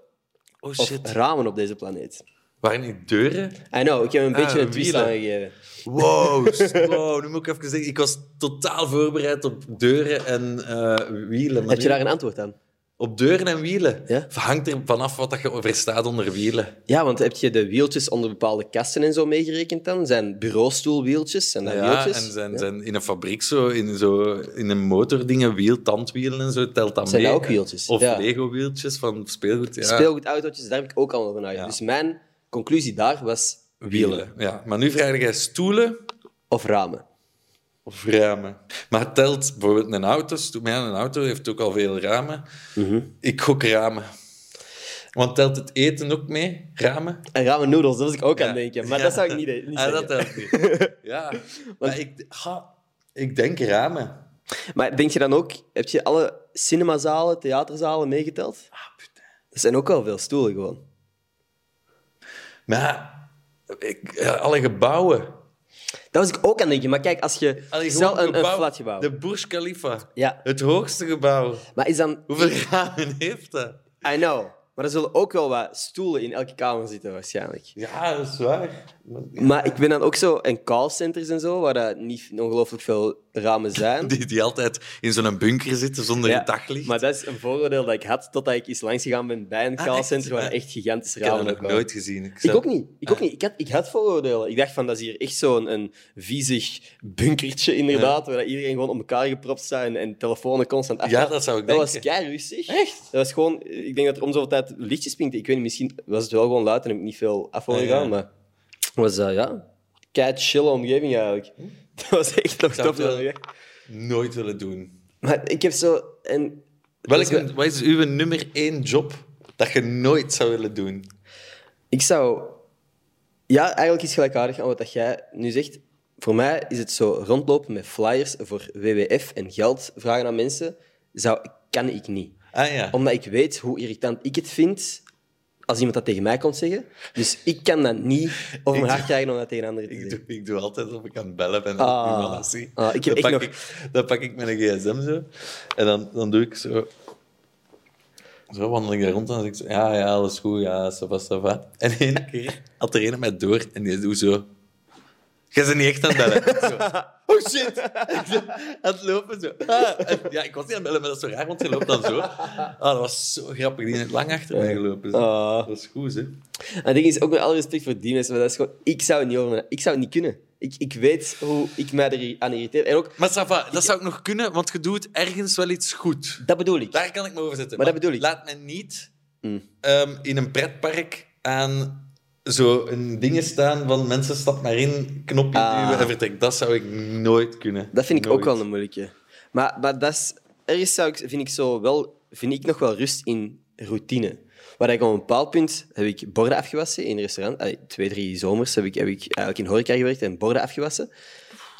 Oh of shit. ramen op deze planeet? Waren niet deuren? I know, ik heb een Ah, beetje een twist aangegeven. Wow, <laughs> wow, nu moet ik even zeggen. Ik was totaal voorbereid op deuren en eh, wielen. Maar Heb je daar een antwoord aan? Op deuren en wielen? Ja. Hangt er vanaf wat dat je verstaat onder wielen. Ja, want heb je de wieltjes onder bepaalde kasten en zo meegerekend dan? Zijn bureaustoelwieltjes? Zijn dat Ja, wieltjes? en zijn, Ja. zijn in een fabriek zo, in, zo, in een motordingen, wiel, tandwielen en zo, telt dat Zijn mee. dat ook wieltjes? Of Ja. Lego-wieltjes van speelgoed. Ja. Speelgoedautootjes, daar heb ik ook allemaal van uit. Dus mijn conclusie daar was wielen. wielen. Ja, maar nu vraag jij stoelen Of ramen. Of ramen. Maar telt bijvoorbeeld een auto, sto- mijn een auto heeft ook al veel ramen. Mhm. Ik gok ramen. Want telt het eten ook mee? Ramen? En ramen noedels, dat was ik ook aan Ja. het denken. Maar Ja. dat zou ik niet, niet Ah, dat telt niet. <laughs> Ja, maar ik, ga, ik denk ramen. Maar denk je dan ook, heb je alle cinemazalen, theaterzalen meegeteld? Ah, putain. Er zijn ook wel veel stoelen gewoon. Maar ik, alle gebouwen. Dat was ik ook aan het denken. Maar kijk, als je... Allee, gewoon een, gebouw. De Burj Khalifa. Ja. Het hoogste gebouw. Maar is dan... Hoeveel ramen heeft dat? I know. Maar er zullen ook wel wat stoelen in elke kamer zitten, waarschijnlijk. Ja, dat is waar. Maar- Maar ik ben dan ook zo in callcenters en zo, waar dat niet ongelooflijk veel ramen zijn. <laughs> Die, die altijd in zo'n bunker zitten zonder Ja, daglicht. Maar dat is een vooroordeel dat ik had totdat ik eens langs gegaan ben bij een Ah, callcenter waar echt gigantische ik heb ramen dat ook nog waren. nooit gezien. Ik, Ik ook niet. Ik, ook niet. Ik, had, ik had vooroordelen. Ik dacht van, dat is hier echt zo'n een viezig bunkertje, inderdaad, waar dat iedereen gewoon op elkaar gepropt staat en, en telefonen constant af. Ja, dat zou ik Dat denken. was kei rustig. Echt? Dat was gewoon... Ik denk dat er om zoveel tijd lichtjes pinkte. Ik weet niet, misschien was het wel gewoon luid en heb ik niet veel af horen Ah, gaan, maar... Het was, eh, ja... Kei chille omgeving, eigenlijk. <laughs> Dat was echt nog zou het wel- ja. Nooit willen doen. Maar ik heb zo... En, Welke, wat is uw nummer één job dat je nooit zou willen doen? Ik zou... Ja, eigenlijk is het gelijkaardig aan wat dat jij nu zegt. Voor mij is het zo rondlopen met flyers voor WWF en geld vragen aan mensen. Zou, kan ik niet. Ah ja. Omdat ik weet hoe irritant ik het vind als iemand dat tegen mij komt zeggen. Dus ik kan dat niet over mijn hart krijgen om dat tegen anderen te Ik zeggen. doe, ik doe altijd of ik aan het bellen ben Ah. en iemand dat zie. Ah, ik heb dan, pak nog- ik, dan pak ik mijn gsm zo. En dan, dan doe ik zo... Zo wandel ik daar rond en dan zeg ik zo... Ja, ja, alles goed. Ja, ça va, ça va. En één keer had er een met door en die doet zo... Jij bent niet echt aan het bellen. <laughs> Oh shit! <laughs> Aan het lopen zo. Ah. En ja, ik was niet aan het bellen, maar dat is zo raar, want je loopt dan zo. Ah, dat was zo grappig. Die is lang achter mij gelopen. Zo. Ah. Dat is goed, hè. En ding is ook met alle respect voor die mensen, maar dat is gewoon, ik zou het niet over ik zou het niet kunnen. Ik, ik weet hoe ik mij er aan irriteer. En ook, Maar ça va, dat zou ik nog kunnen, want je doet ergens wel iets goed. dat bedoel ik. Daar kan ik me over zetten. Maar dat bedoel ik. Laat me niet Mm. ehm, in een pretpark aan zo'n dingen staan van mensen stap maar in, knopje Ah. duwen en vertrek. Dat zou ik nooit kunnen. Dat vind ik Nooit. ook wel een moeilijke. Maar, maar dat is, ergens zou ik, vind, ik zo wel, vind ik nog wel rust in routine. Waar ik op een bepaald punt heb ik borden afgewassen in een restaurant. Allee, twee, drie zomers heb ik, heb ik eigenlijk in horeca gewerkt en borden afgewassen.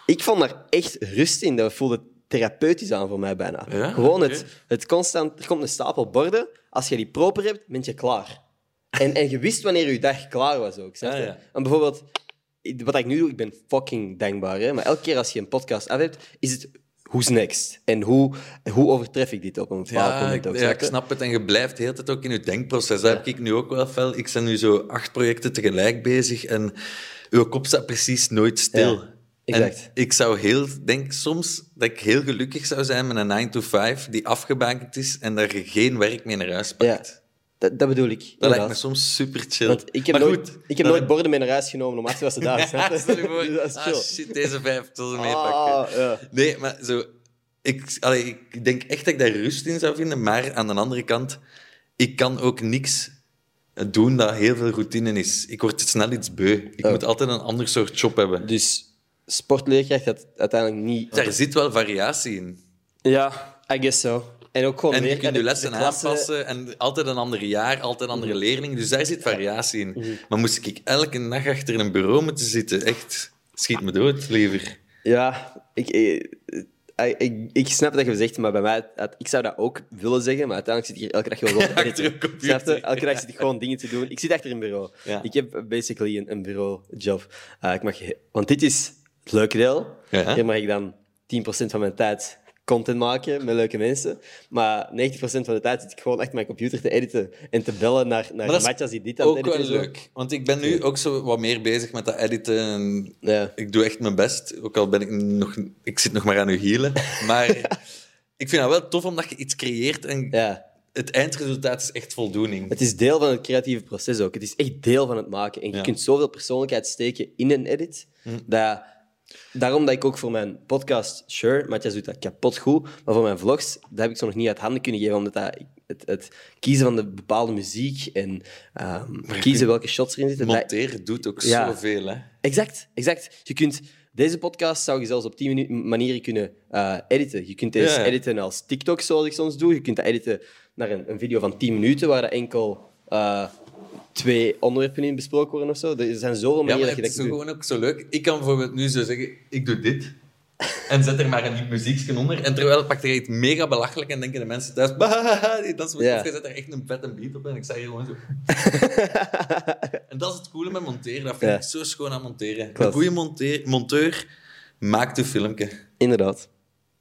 Ik vond daar echt rust in. Dat voelde therapeutisch aan voor mij bijna. Ja? Gewoon het, het constant... Er komt een stapel borden. Als je die proper hebt, ben je klaar. En, en je wist wanneer je dag klaar was ook. snap je? Ja, ja. En bijvoorbeeld, wat ik nu doe, ik ben fucking dankbaar. Hè? Maar elke keer als je een podcast af hebt, is het who's next? En hoe, hoe overtref ik dit op een bepaald Ja, moment ik, ook? ja, snap ik snap het. En je blijft de hele tijd ook in je denkproces. Dat heb ik nu ook wel fel. Ik ben nu zo acht projecten tegelijk bezig en uw kop staat precies nooit stil. Ja, exact. En ik zou heel, denk soms dat ik heel gelukkig zou zijn met een 9 to 5 die afgebakend is en je geen werk mee naar huis pakt. Dat, dat bedoel ik. Dat inderdaad. lijkt me soms super chill. Want ik heb, maar nooit, goed, ik heb nooit borden mee naar huis genomen om af <laughs> te wassen daar. Ja, stel je voor, Dus dat is ah, chill. shit, deze vijf zullen ze meepakken. Ah. Nee, maar zo... ik, allee, ik denk echt dat ik daar rust in zou vinden, maar aan de andere kant, ik kan ook niks doen dat heel veel routine is. Ik word snel iets beu. Ik Oh. moet altijd een ander soort job hebben. Dus sportleerkracht had uiteindelijk niet... Daar zit wel variatie in. Ja, I guess so. En ook gewoon En je kunt de- je lessen de klasse- Mhm. aanpassen en altijd een ander jaar, altijd een andere leerling. Dus daar zit variatie in. Mhm. Maar moest ik elke dag achter een bureau moeten zitten, echt, schiet me dood, liever. Ja, ik, ik, ik, ik, ik snap dat je zegt, maar bij mij, ik zou dat ook willen zeggen, maar uiteindelijk zit ik hier elke dag gewoon <laughs> Achter een computer. Elke dag zit ik gewoon dingen te doen. Ik zit achter een bureau. Ja. Ik heb basically een, een bureaujob. Eh, ik mag, want dit is het leuke deel. Ja. Hier mag ik dan 10% van mijn tijd content maken met leuke mensen. Maar 90% van de tijd zit ik gewoon achter mijn computer te editen en te bellen naar, naar Maar matjas die dit aan het Ook editen wel is. leuk. Want ik ben nu ook zo wat meer bezig met dat editen. En Ja. Ik doe echt mijn best. Ook al ben ik nog... Ik zit nog maar aan uw hielen. <laughs> Maar ik vind het wel tof omdat je iets creëert en Ja. het eindresultaat is echt voldoening. Het is deel van het creatieve proces ook. Het is echt deel van het maken. En je Ja. kunt zoveel persoonlijkheid steken in een edit. Dat, daarom dat ik ook voor mijn podcast, sure, Matthias doet dat kapot goed, maar voor mijn vlogs, dat heb ik zo nog niet uit handen kunnen geven, omdat dat, het, het kiezen van de bepaalde muziek en ehm, kiezen welke shots erin zitten. dat- Monteren doet ook Ja. zoveel, hè. Exact, exact. Je kunt, deze podcast zou je zelfs op 10 minu- manieren kunnen eh, editen. Je kunt deze Ja, editen als TikTok, zoals ik soms doe. Je kunt dat editen naar een, een video van 10 minuten, waar er enkel eh, twee onderwerpen in besproken worden of zo. Er zijn zoveel Ja, manieren maar dat je het is dat zo kunt doen. gewoon ook zo leuk. Ik kan bijvoorbeeld nu zo zeggen, ik doe dit. En zet er maar een muziekje onder. En terwijl pakt er iets mega belachelijk en denken de mensen thuis... "Bah, die Ja. of je zet er echt een vette beat op en ik zeg hier gewoon zo... <laughs> en dat is het coole met monteren. Dat vind Ja. ik zo schoon aan monteren. Klopt. Een goede monteer, monteur maakt een filmpje. Inderdaad.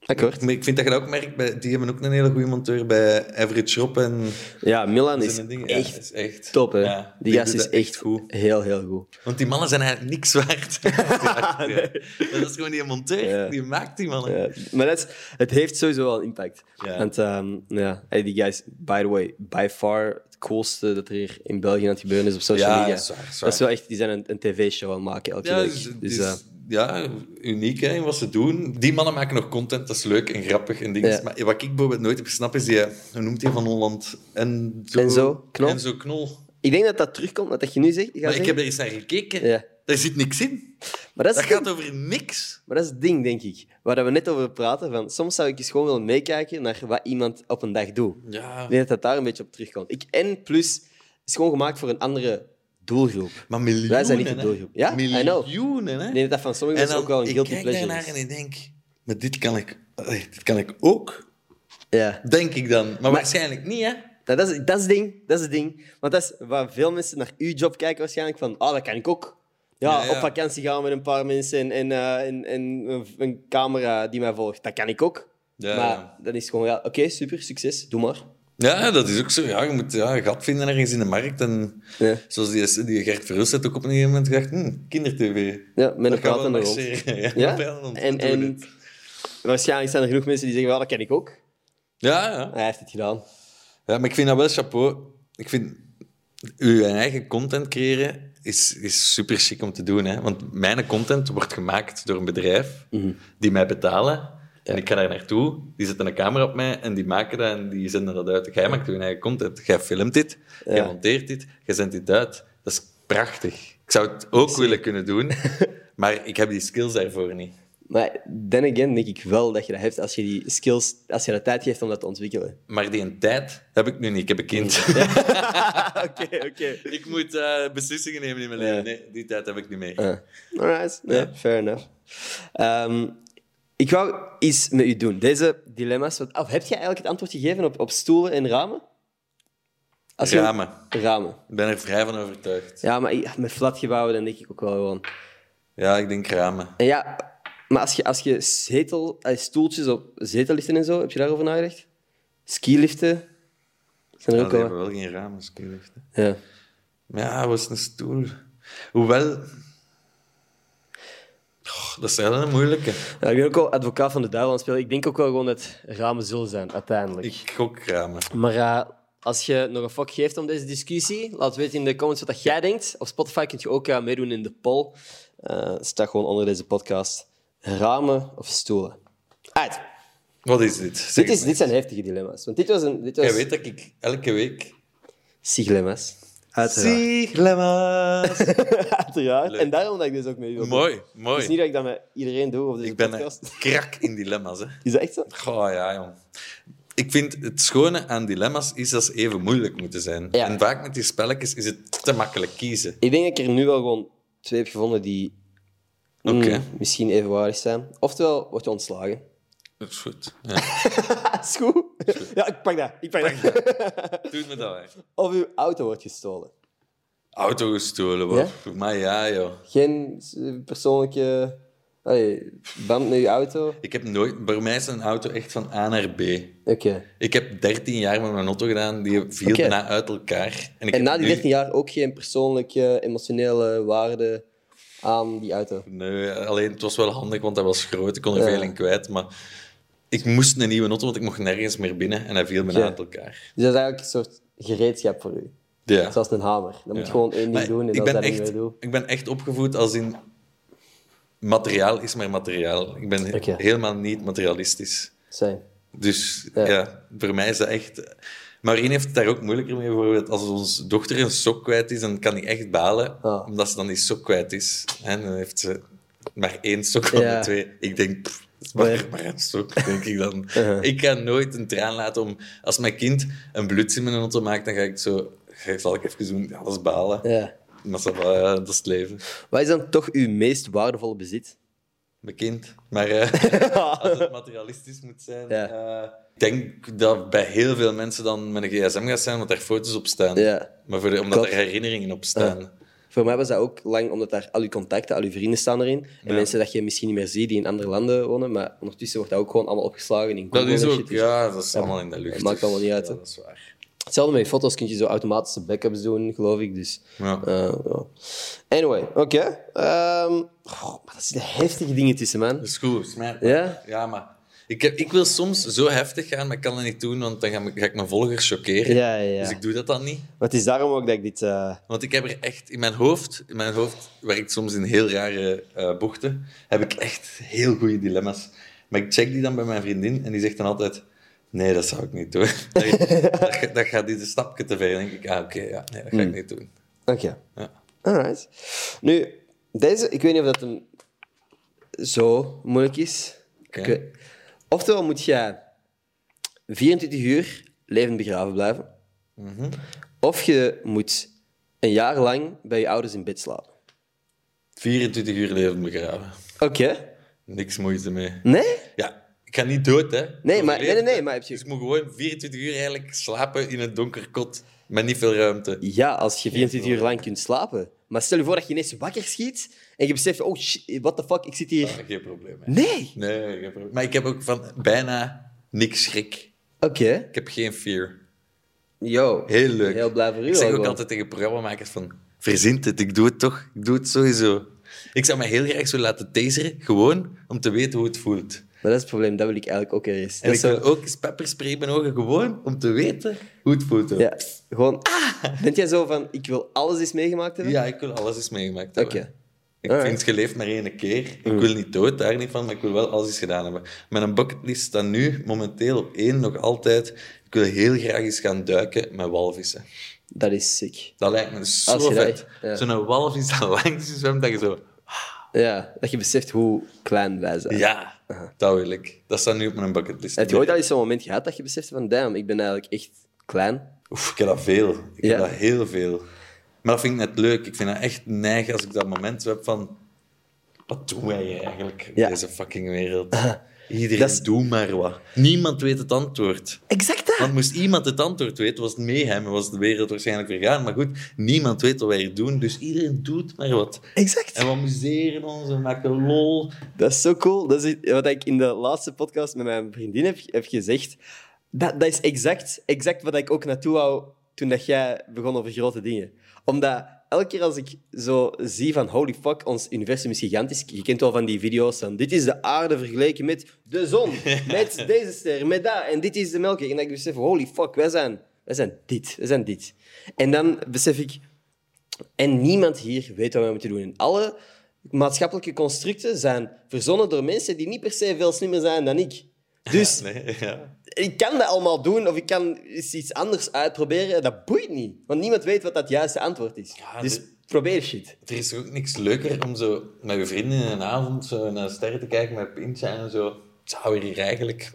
Akkoord. Maar ik vind dat je dat ook merkt, bij, die hebben ook een hele goede monteur bij Average Rob en Ja, Milan is. Ja, echt is echt top, hè. Ja, die gast is echt goed. heel, heel goed. Want die mannen zijn eigenlijk niks waard. <laughs> Dat is gewoon die monteur, die maakt die mannen. Maar dat is, het heeft sowieso wel impact. Want ehm, ja, hey, die guys, by the way, by far het coolste dat er hier in België aan het gebeuren is op social Ja, media. Dat is wel echt, die zijn een, een tv-show aan het maken elke Ja, week. dus, Dus, dus, eh, ja, uniek hè, in wat ze doen. Die mannen maken nog content, dat is leuk en grappig en dingen. Ja. Maar wat ik bijvoorbeeld nooit heb gesnapt is die, hoe noemt hij van Holland? En zo, Enzo Knol? Enzo Knol. ik denk dat dat terugkomt, wat je nu zegt. Maar ik zeggen. heb er eens naar gekeken. Ja. Daar zit niks in. maar, dat Dat gaat over niks. maar dat is het ding, denk ik. Waar we net over praten. Van, soms zou ik eens gewoon willen meekijken naar wat iemand op een dag doet. Ja. Ik denk dat dat daar een beetje op terugkomt. Ik, en plus, het is gewoon gemaakt voor een andere doelgroep. Maar miljoenen, Wij zijn niet de hè. doelgroep. Ja. Miljoenen, hè. Ik denk dat van sommige En mensen ook wel een ik guilty kijk pleasure daarnaar is. en ik denk, maar dit kan ik, dit kan ik ook. Ja. Denk ik dan. Maar, waarschijnlijk niet, hè. Nou, dat, is, dat is het ding. Dat is het ding. Want dat is waar veel mensen naar uw job kijken waarschijnlijk van, ah, dat kan ik ook. Ja, Ja, ja. op vakantie gaan met een paar mensen en, en, eh, en, en een, camera die mij volgt. Dat kan ik ook. Ja, maar dan is het gewoon, ja, oké, super, succes, doe maar. Ja, dat is ook zo. Ja, je moet ja, een gat vinden ergens in de markt. En Ja, zoals die, die Gert Verhulst ook op een gegeven moment gedacht, hm, kindertv. ja met een en rond. <laughs> Ja, Ja? En, en waarschijnlijk zijn er genoeg mensen die zeggen, wel, dat kan ik ook. Ja, ja. Hij heeft het gedaan. ja, maar ik vind dat wel chapeau. Ik vind, uw eigen content creëren is, is super chic om te doen. Hè? Want mijn content wordt gemaakt door een bedrijf Mhm. die mij betalen. En ik ga daar naartoe, die zetten een camera op mij en die maken dat en die zenden dat uit. Jij maakt je eigen content. Jij filmt dit, jij monteert dit, jij zendt dit uit. Dat is prachtig. Ik zou het ook willen kunnen doen, <laughs> maar ik heb die skills daarvoor niet. Maar then again denk ik wel dat je dat hebt als je die skills, als je de tijd geeft om dat te ontwikkelen. Maar die tijd heb ik nu niet. Ik heb een kind. <laughs> Oké, <laughs> oké. ik moet eh, beslissingen nemen in mijn Ja. leven. Nee, die tijd heb ik niet meer. Uh, alright, ja, fair enough. Ehm, ik wou iets met u doen. Deze dilemma's. Wat, of heb jij eigenlijk het antwoord gegeven op, op stoelen en ramen? Als je- Ramen. Ramen. Ik ben er vrij van overtuigd. Ja, maar ik- met flatgebouwen dan denk ik ook wel gewoon. Ja, ik denk ramen. En ja, maar als je, als je zetel, eh, stoeltjes op zetelliften en zo, heb je daarover nagedacht? Skiliften? Zijn er Ja, ook die wel. hebben wel geen ramen, skiliften. Ja. Maar ja, was een stoel. Hoewel... Dat is wel een moeilijke. Ja, ik ben ook wel advocaat van de duivel aan het spelen. Ik denk ook wel gewoon dat ramen zullen zijn, uiteindelijk. Ik gok ramen. Maar eh, als je nog een fuck geeft om deze discussie, laat weten in de comments wat jij denkt. Op Spotify kun je ook eh, meedoen in de poll. Eh staat gewoon onder deze podcast. Ramen of stoelen? Uit. Wat is dit? Dit, is, dit zijn heftige dilemma's. Want dit was een... Dit was... Jij weet dat ik elke week... Siglemma's. Uiteraard. Siglemma's. <laughs> Uiteraard. Leuk. En daarom dat ik dus ook met u wil doen. mooi, Het mooi. is niet dat ik dat met iedereen doe op deze Ik ben een <laughs> krak in dilemma's, hè. Is dat echt zo? Goh, ja, jong. Ik vind het schone aan dilemma's is dat ze even moeilijk moeten zijn. Ja. En vaak met die spelletjes is het te makkelijk kiezen. Ik denk dat ik er nu wel gewoon twee heb gevonden die mm, Oké. misschien evenwaardig zijn. Oftewel, wordt je ontslagen. Dat is goed. Ja. <laughs> Ah, is goed. <laughs> Ja, ik pak dat. Ik pak dat. <laughs> Doe me dat, hè. Of uw auto wordt gestolen. Auto gestolen, wat? Ja? Voor mij ja, joh. Geen eh, persoonlijke allee, band met je auto. Oké. Ik heb nooit... Voor mij is een auto echt van A naar B. Ik heb 13 jaar met mijn auto gedaan, die viel Oké. bijna uit elkaar. En, ik En na die nu- 13 jaar ook geen persoonlijke, emotionele waarde aan die auto. Nee, alleen het was wel handig, want hij was groot. Ik kon er Ja. veel in kwijt, maar... Ik moest een nieuwe auto, want ik mocht nergens meer binnen. En hij viel bijna Ja. uit elkaar. Dus dat is eigenlijk een soort gereedschap voor u. Ja. Zoals een hamer. Dan moet je gewoon één ding doen en ik dat ben, dat echt, doen. ik ben echt opgevoed als in... Materiaal is maar materiaal. Ik ben helemaal niet materialistisch. Zijn. Dus Ja. voor mij is dat echt... Maureen heeft het daar ook moeilijker mee. Bijvoorbeeld als onze dochter een sok kwijt is, dan kan hij echt balen. Ah. Omdat ze dan die sok kwijt is. En dan heeft ze maar één sok van Ja. de twee. Ik denk, pff, maar, sok, denk ik dan. <laughs> Ik kan nooit een traan laten om... Als mijn kind een bluts in mijn auto maakt, dan ga ik zo... ga- Zal ik even doen, is balen. Ja. Maar dat is het leven. Wat is dan toch uw meest waardevolle bezit? Mijn kind. Maar eh, <laughs> <laughs> als het materialistisch moet zijn... Ja. eh, ik denk dat bij heel veel mensen dan met een gsm gaat zijn, want daar foto's op staan. Ja. Maar voor de- omdat Klopt. er herinneringen op staan. Voor mij was dat ook lang, omdat daar al uw contacten, al uw vrienden staan erin. En Ja. mensen dat je misschien niet meer ziet die in andere landen wonen. Maar ondertussen wordt dat ook gewoon allemaal opgeslagen in Dat Google is en ook. Dus ja, dat is allemaal in de lucht. dat maakt allemaal niet uit, Ja, dat is waar. Hetzelfde met je foto's kun je zo automatische backups doen, geloof ik. Dus, Ja. eh. Anyway, oké. Ehm, goh, maar dat zitten heftige dingen tussen, man. Dat is goed, is mij- Ja? Ja, maar ik, heb, ik wil soms zo heftig gaan, maar ik kan dat niet doen, want dan ga, ik- ga ik mijn volgers chockeren. Ja, ja, ja. Dus ik doe dat dan niet. Maar het is daarom ook dat ik dit... eh, Want ik heb er echt in mijn hoofd, in mijn hoofd werkt soms in heel rare eh, bochten, heb ik echt heel goede dilemma's. Maar ik check die dan bij mijn vriendin en die zegt dan altijd: Nee, dat zou ik niet doen. <laughs> dat, dat, dat gaat dit een stapje te ver. Dan denk ik: Ah, oké, ja, nee, dat ga ik niet doen. Oké. Ja. Alright. Nu, deze, ik weet niet of dat een zo moeilijk is. Ik weet- Oftewel moet jij 24 uur levend begraven blijven. Mhm. Of je moet een jaar lang bij je ouders in bed slapen. 24 uur levend begraven. Oké. Niks moeite mee. Nee? Ja, ik ga niet dood, hè? Nee, maar- nee, nee, nee, maar heb je- Dus ik moet gewoon 24 uur eigenlijk slapen in een donker kot met niet veel ruimte. Ja, als je 24 uur lang kunt slapen. Maar stel je voor dat je ineens wakker schiet en je beseft, oh shit, what the fuck, ik zit hier... Ah, geen probleem. hè. Nee! Nee, geen probleem. Maar ik heb ook van bijna niks schrik. Oké. Ik heb geen fear. Yo. Heel leuk. Heel blij voor u. Ik zeg ook altijd tegen programmamakers van... Verzint het, ik doe het toch. Ik doe het sowieso. Ik zou me heel graag zo laten taseren, gewoon om te weten hoe het voelt. Maar dat is het probleem, dat wil ik eigenlijk ook eens. En Dat ik is wil ook eens pepperspray in mijn ogen, gewoon om te weten hoe het voelt. ook. Ja, gewoon... Bent jij zo van, ik wil alles eens meegemaakt hebben? Ja, ik wil alles eens meegemaakt hebben. Oké. Ik Alright. vind, je leeft maar één keer. Ik wil niet dood, daar niet van, maar ik wil wel alles eens gedaan hebben. Mijn bucketlist staat nu momenteel op één nog altijd. Ik wil heel graag eens gaan duiken met walvissen. Dat is sick. Dat lijkt me zo Als je dat- vet. ja. Zo'n walvis dat <laughs> langs je zwemt, dat je zo... Ja, dat je beseft hoe klein wij zijn. Ja, dat wil ik. Dat staat nu op mijn bucketlist. Heb je ooit al eens zo'n moment gehad dat je beseft van, damn, ik ben eigenlijk echt klein? Oef, ik heb dat veel. Ik Ja. heb dat heel veel. Maar dat vind ik net leuk. Ik vind dat echt neig als ik dat moment heb van... Wat doen wij eigenlijk in Ja. deze fucking wereld? <laughs> Iedereen Dat is- doe maar wat. Niemand weet het antwoord. Exact dat! Want moest iemand het antwoord weten, was het mayhem was de wereld waarschijnlijk vergaan. Maar goed, niemand weet wat wij hier doen, dus iedereen doet maar wat. Exact! En we amuseren ons en maken lol. Dat is zo cool. Dat is wat ik in de laatste podcast met mijn vriendin heb, heb gezegd. Dat, dat is exact, exact wat ik ook naartoe wou toen dat jij begon over grote dingen. Omdat elke keer als ik zo zie van holy fuck, ons universum is gigantisch. Je kent wel van die video's van dit is de aarde vergeleken met de zon, <laughs> met deze ster, met dat. En dit is de melkweg. En dat ik besef, holy fuck, wij zijn, wij zijn dit, wij zijn dit. En dan besef ik, en niemand hier weet wat we moeten doen. En alle maatschappelijke constructen zijn verzonnen door mensen die niet per se veel slimmer zijn dan ik. Dus Nee, ja. ik kan dat allemaal doen of ik kan iets anders uitproberen. Dat boeit niet. Want niemand weet wat dat juiste antwoord is. Ja, dus de- probeer shit. Er is ook niks leuker om zo met je vrienden in een avond zo naar sterren te kijken met pintje en zo. Zou er hier eigenlijk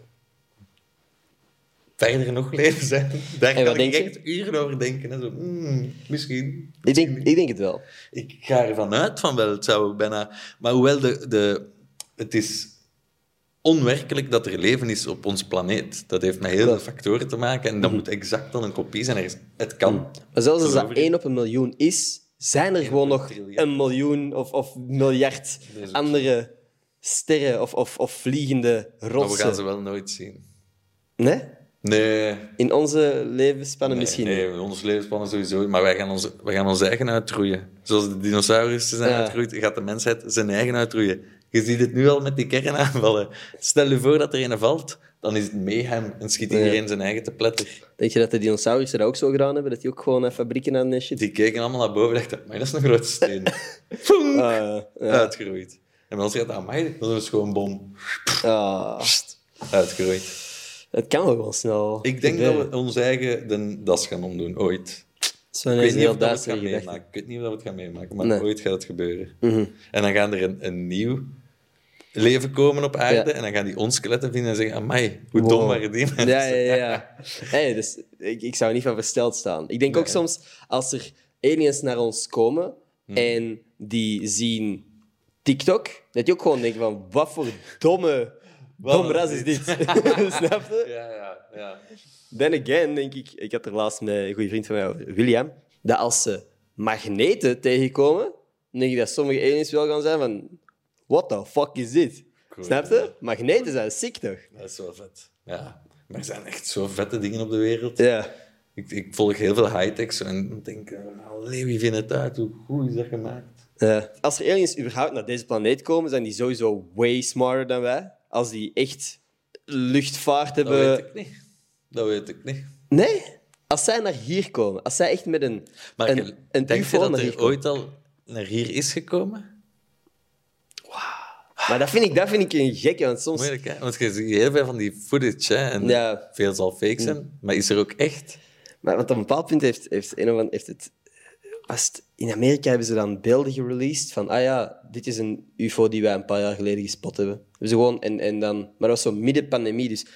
verder nog leven zijn? Daar En kan ik je? echt uren over denken. Hè. Zo, hmm, misschien. Ik denk, ik denk het wel. Ik ga ervan uit van wel, het zou bijna... Maar hoewel de, de, het is onwerkelijk dat er leven is op onze planeet. Dat heeft met heel veel factoren te maken en dat moet exact dan een kopie zijn. Er is- Het kan. Maar zelfs als dat Geloof ik. 1 op een miljoen is, zijn er gewoon nog een miljoen of, of miljard andere sterren of, of, of vliegende Maar we rotsen. gaan ze wel nooit zien. Nee? Nee, In onze levensspannen Nee, misschien nee, niet. ons levensspannen sowieso. Maar wij gaan, onze, wij gaan ons eigen uitroeien. Zoals de dinosaurussen zijn Ja. uitgeroeid, gaat de mensheid zijn eigen uitroeien. Je ziet het nu al met die kernaanvallen. Stel je voor dat er een valt, dan is het mayhem en schiet iedereen zijn eigen te pletter. Denk je dat de dinosaurussen dat ook zo gedaan hebben? Dat die ook gewoon fabrieken aan en shit? Die keken allemaal naar boven en dachten, maar dat is een grote steen. <laughs> Ah, ja. Uitgeroeid. En bij ons gaat dat, amai, dat is gewoon bom. Ah, Uitgeroeid. het kan wel gewoon snel. Ik denk dat we ons eigen de das gaan omdoen, ooit. Zo Ik weet niet of dat we het gaan meemaken. Ik weet niet of dat we het gaan meemaken, maar Nee. Mhm. ooit gaat het gebeuren. En dan gaan er een, een nieuw leven komen op aarde Ja. en dan gaan die ons skeletten vinden en zeggen, amai, hoe Wow. dom waren die mensen? Ja, ja, ja. Hey, dus ik, ik zou niet van versteld staan. Ik denk ook soms, als er aliens naar ons komen Hmm. en die zien TikTok, dat je ook gewoon denkt van, wat voor domme, dom ras is dit? <laughs> Snap je? Ja, ja, ja. Then again, denk ik, ik had er laatst met een goede vriend van mij, over, William, dat als ze magneten tegenkomen, denk ik dat sommige aliens wel gaan zijn van, what the fuck is dit? Cool. Snap je? Magneten zijn sick toch? Dat is wel vet. Ja. Maar er zijn echt zo vette dingen op de wereld. Ja. Ik, ik volg heel veel high-tech en denk, allee, wie vindt het uit? Hoe goed is dat gemaakt? Ja. Als er aliens überhaupt naar deze planeet komen, zijn die sowieso way smarter dan wij. Als die echt luchtvaart Dat hebben. weet ik niet. Dat weet ik niet. Nee? Als zij naar hier komen, als zij echt met een, Maar een, een denk je dat er ooit al naar hier is gekomen? Maar dat vind, ik, dat vind ik een gekke, want soms... Moeilijk, hè? Want je ziet heel veel van die footage, hè? En Ja. veel zal fake zijn. Maar is er ook echt? Maar want op een bepaald punt heeft, heeft, een of ander- heeft het... In Amerika hebben ze dan beelden gereleased van, ah ja, dit is een UFO die wij een paar jaar geleden gespot hebben. Ze gewoon, en, en dan, maar dat was zo midden pandemie, dus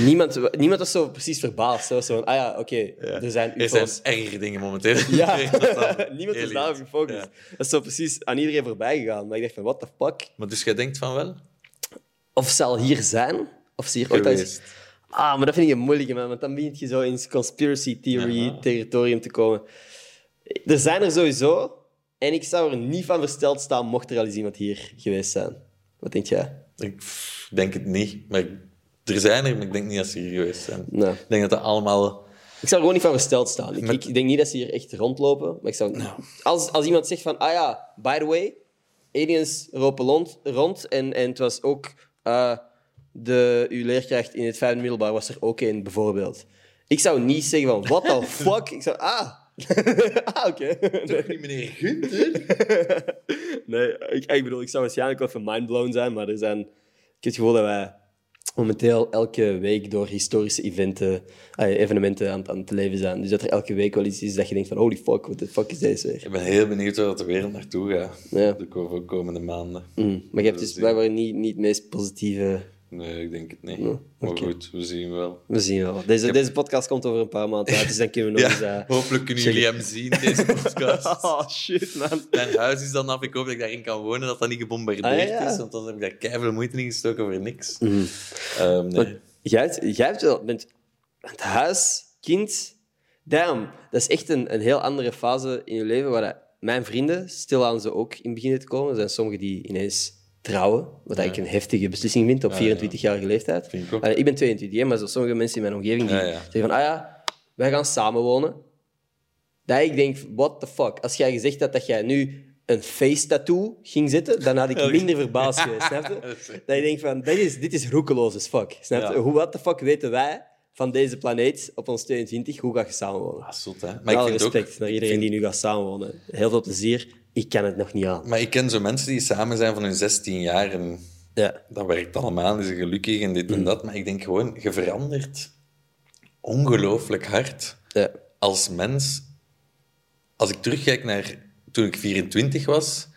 niemand, niemand was zo precies verbaasd. Zo, zo van, ah ja, oké, er zijn Er zijn UFO's. ergere dingen momenteel. <laughs> Ja, <laughs> <laughs> niemand is daarop gefocust. Ja. Dat is zo precies aan iedereen voorbij gegaan. Maar ik dacht van, what the fuck? Maar dus jij denkt van wel? Of ze al hier zijn, of ze hier ooit. Geweest. Ah, maar dat vind ik een moeilijke, man. Want dan begint je zo in conspiracy theory Ja. territorium te komen. Er zijn er sowieso. En ik zou er niet van versteld staan mocht er al eens iemand hier geweest zijn. Wat denk jij? Ik denk het niet. Maar er zijn er, maar ik denk niet dat ze hier geweest zijn. Ik denk dat dat allemaal... ik zou er gewoon niet van versteld staan. Ik, Met- ik denk niet dat ze hier echt rondlopen. Maar ik zou... Als, als iemand zegt van, ah ja, by the way, aliens lopen rond, rond en, en het was ook... eh, de, uw leerkracht in het vijfde middelbaar was er ook een, bijvoorbeeld. Ik zou niet zeggen van, what the <laughs> fuck? Ik zou, ah... <laughs> ah, oké. Toch niet meneer Gunther? <laughs> Nee, ik, ik bedoel, ik zou waarschijnlijk wel even mindblown zijn, maar er zijn... Ik heb het gevoel dat wij momenteel elke week door historische eventen, ah, evenementen aan, aan het leven zijn. Dus dat er elke week wel iets is dat je denkt van holy fuck, what the fuck is deze weer? Ik ben heel benieuwd waar de wereld naartoe gaat. Ja. De ko- komende maanden. Mm, Maar je hebt dus blijkbaar niet, niet het meest positieve... Nee, ik denk het niet. Maar goed, we zien wel. We zien wel. Deze, deze podcast komt over een paar maanden uit, dus dan kunnen we nog eens... Eh, hopelijk kunnen jullie hem zien, deze podcast. <laughs> Oh, shit, man. Mijn huis is dan af. Ik hoop dat ik daarin kan wonen, dat dat niet gebombardeerd Ah, ja. Mhm. is. Want dan heb ik daar keihard moeite in gestoken voor niks. Ehm, nee. Maar jij, hebt- jij hebt wel... Bent, het huis, kind... Damn, dat is echt een, een heel andere fase in je leven waar dat mijn vrienden stilaan ze ook in beginnen te komen. Er zijn sommigen die ineens trouwen, wat ik een heftige beslissing vind op 24-jarige leeftijd. Vind ik ook. Allee, ik ben 22, hè, maar zo sommige mensen in mijn omgeving die Ja, ja. zeggen van, ah ja, wij gaan samenwonen. Dat ik denk, what the fuck. Als jij gezegd had dat jij nu een face tattoo ging zetten, dan had ik <laughs> minder verbaasd geweest, snap je? Dat je denkt van, dit is, dit is roekeloos as fuck. Snap je? Ja. Hoe, what the fuck weten wij van deze planeet op ons 22, hoe ga je samenwonen? Ah, zot, hè. Maar Met ik ook... respect naar iedereen die nu gaat samenwonen. Heel veel plezier. Ik kan het nog niet aan. Maar ik ken zo mensen die samen zijn van hun 16 jaar en Ja. dat werkt allemaal, is gelukkig en dit en dat. Maar ik denk gewoon, je verandert ongelooflijk hard Ja. als mens. Als ik terugkijk naar toen ik 24 was,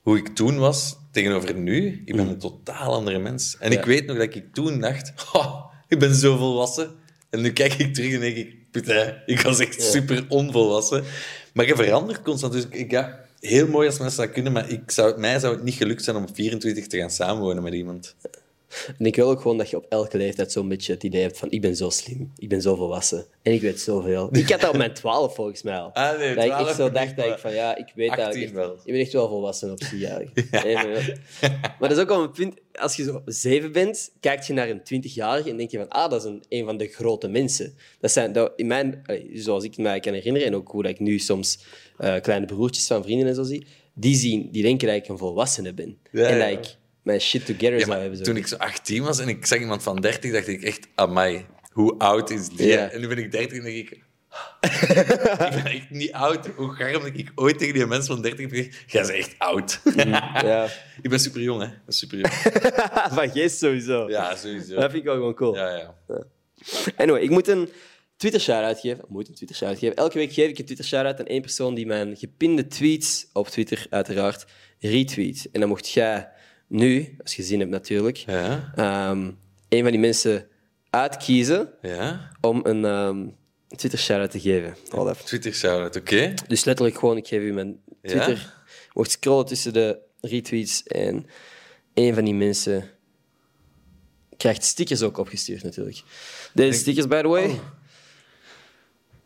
hoe ik toen was tegenover nu, ik ben een totaal andere mens. En Ja. ik weet nog dat ik toen dacht, "Oh, ik ben zo volwassen. En nu kijk ik terug en denk ik, putain, ik was echt super onvolwassen. Maar je verandert constant. Dus ik, ja, heel mooi als mensen dat kunnen, maar ik zou, mij zou het niet gelukt zijn om op 24 te gaan samenwonen met iemand. En ik wil ook gewoon dat je op elke leeftijd zo'n beetje het idee hebt van ik ben zo slim, ik ben zo volwassen en ik weet zoveel. Ik had dat op mijn <laughs> 12 volgens mij al. Ah, nee, dat ik 12 echt zo dacht dat ik van ja, ik weet 18 eigenlijk echt, wel. Je bent echt wel volwassen op zie eigenlijk. Even, <laughs> ja. Maar dat is ook wel een punt, als je zo zeven bent, kijk je naar een 20-jarige en denk je van ah, dat is een, een van de grote mensen. Dat zijn, dat, in mijn, zoals ik mij kan herinneren en ook hoe dat ik nu soms eh, kleine broertjes van vrienden en zo zie, die, zien, die denken dat ik een volwassene ben. Ja, en ja. dat ik mijn shit together Ja, zou hebben. Zo. toen ik zo 18 was en ik zag iemand van 30, dacht ik echt, amai, hoe oud is die? Ja. En nu ben ik 30 en denk ik... <laughs> ik ben echt niet oud. Hoe gaar dat ik ooit tegen die mensen van 30 heb gezegd, jij bent echt oud. <laughs> Ja. ik ben super jong, hè. Super jong. Van geest sowieso. Ja, sowieso. Dat vind ik wel gewoon cool. Ja, ja. Anyway, ik moet een Twitter shout-out geven. Ik moet een Twitter shout-out geven. Elke week geef ik een Twitter shout-out aan één persoon die mijn gepinde tweets op Twitter, uiteraard, retweet. En dan mocht jij nu, als je zin hebt natuurlijk, Ja? ehm, een van die mensen uitkiezen Ja? om een ehm, Twitter shout-out te geven. Twitter shout-out, oké? Dus letterlijk gewoon, ik geef u mijn Twitter. Je mocht scrollen tussen de retweets en een van die mensen krijgt stickers ook opgestuurd natuurlijk. Deze stickers, by the way.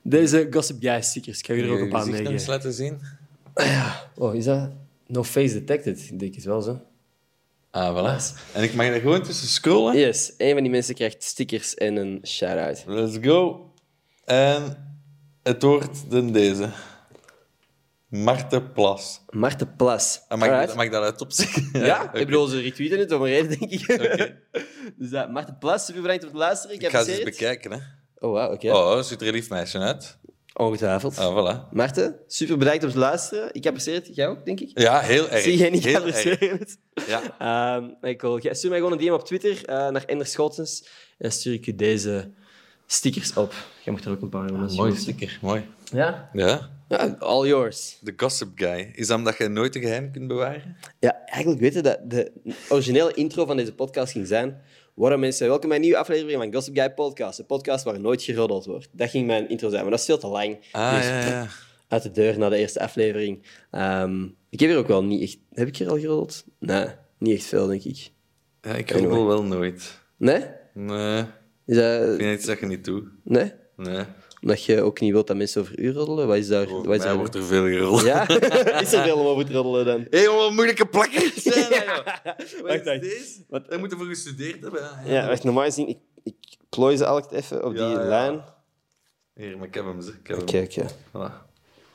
Deze Gossip Guy stickers. Ik ga je er ook een Kun je paar eens meegeven. laten zien? Oh, is dat? No face detected, ik denk het wel zo. Ah, voilà. En ik mag er gewoon tussen scrollen? Yes, een van die mensen krijgt stickers en een shout-out. Let's go. En het wordt dan deze. Marten Plas. Marten Plas. Ah, mag, ik, mag ik dat uit opzeggen? <laughs> Ja, <laughs> oké. ik bedoel, ze retweeten het om een reden, denk ik. <laughs> dus dat, Marten Plas, super bedankt voor het luisteren. Ik, Ik ga ze eens bekijken, hè. Oh, wow, oké. Oh, ziet er een lief meisje uit. Ongetwijfeld. Ah, voilà. Maarten, super bedankt om te luisteren. Ik apprecieer het. Jij ook, denk ik? Ja, heel erg. Zie jij niet heel het? Ja. Ehm, ik wil, jij- stuur mij gewoon een DM op Twitter eh, naar Ender Schotens. En dan stuur ik u deze stickers op. Jij moet er ook een paar hebben. je Mooi sticker, mooi. Ja? Ja. Ja, all yours. De Gossip Guy. Is dat omdat je nooit een geheim kunt bewaren? Ja, eigenlijk weten dat de originele intro van deze podcast ging zijn. Waarom mensen, welkom bij een nieuwe aflevering van Gossip Guy Podcast. De podcast waar nooit geroddeld wordt. Dat ging mijn intro zijn, maar dat is veel te lang. Ah, Dus ja, ja. <laughs> uit de deur na de eerste aflevering. Ehm, ik heb hier ook wel niet echt... Heb ik hier al geroddeld? Nee, niet echt veel, denk ik. Ja, ik Anyway. roddel wel nooit. Nee? Nee, Is dat... ik vind iets dat je niet doet. Nee? Nee. Omdat je ook niet wilt dat mensen over u roddelen? Wat is daar... Wat is daar... wordt er veel geroddeld. Ja? <laughs> <laughs> is er veel om over te roddelen dan? Hé, hey, wat moeilijke plakken <laughs> zijn dat, joh. Wacht, Wat is wacht. deze? Wat- Dat moeten we gestudeerd hebben. hè. Ja, wacht, normaal gezien... Ik, ik plooi ze altijd even op Ja, die ja. lijn. Hier, maar ik heb hem. zeg. Ik, heb Oké, oké. Voilà.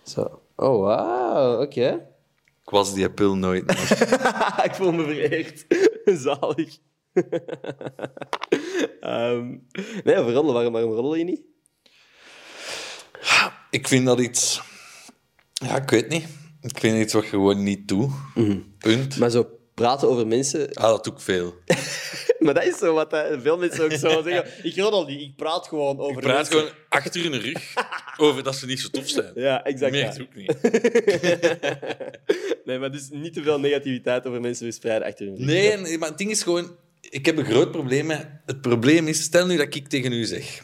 Zo. Oh, wauw. Oké. ik was die pil nooit. ik voel me vereerd. Zalig. Ehm nee, over roddelen. Waarom, waarom roddel je niet? Ik vind dat iets... Ja, ik weet niet. Ik vind iets wat je gewoon niet doet. Punt. Mhm. Maar zo praten over mensen... Ah, dat doe ik veel. <laughs> Maar dat is zo wat hè, veel mensen ook zo <laughs> zeggen. Ik roddel niet, ik praat gewoon over Ik praat mensen. gewoon achter hun rug <laughs> over dat ze niet zo tof zijn. Ja, exact. Meer ja. ook niet. Nee, maar dus niet te veel negativiteit over mensen verspreiden achter hun rug. Nee, nee, maar het ding is gewoon... Ik heb een groot probleem met... Het probleem is, stel nu dat ik tegen u zeg...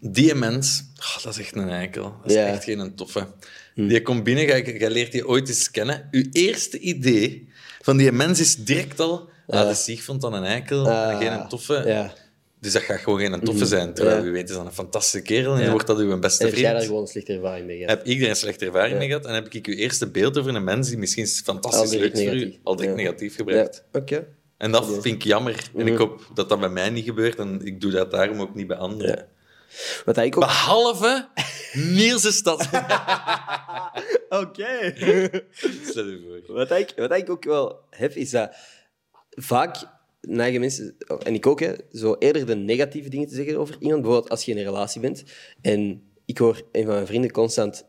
Die mens, oh, dat is echt een eikel. Dat is echt geen toffe. Die komt binnen, jij, leert die ooit eens kennen. Uw eerste idee van die mens is direct al... Ah, de Sieg vond dan een eikel, Ah, geen toffe. Dus dat gaat gewoon geen toffe zijn. Terwijl wie weet is dan een fantastische kerel en Ja. wordt dat uw beste En heb jij daar vriend. gewoon een slechte ervaring mee gehad? Heb ik daar een slechte ervaring mee gehad en heb ik uw eerste beeld over een mens die misschien fantastisch leuk is voor u, al direct Ja. negatief gebruikt. oké. En dat vind ik jammer. En Mhm. ik hoop dat dat bij mij niet gebeurt en ik doe dat daarom ook niet bij anderen. Wat ik ook... Behalve Niels is dat. <laughs> Oké. <laughs> Wat ik, wat ik ook wel heb, is dat vaak neigen mensen, en ik ook, hè, zo eerder de negatieve dingen te zeggen over iemand. Bijvoorbeeld als je in een relatie bent en ik hoor een van mijn vrienden constant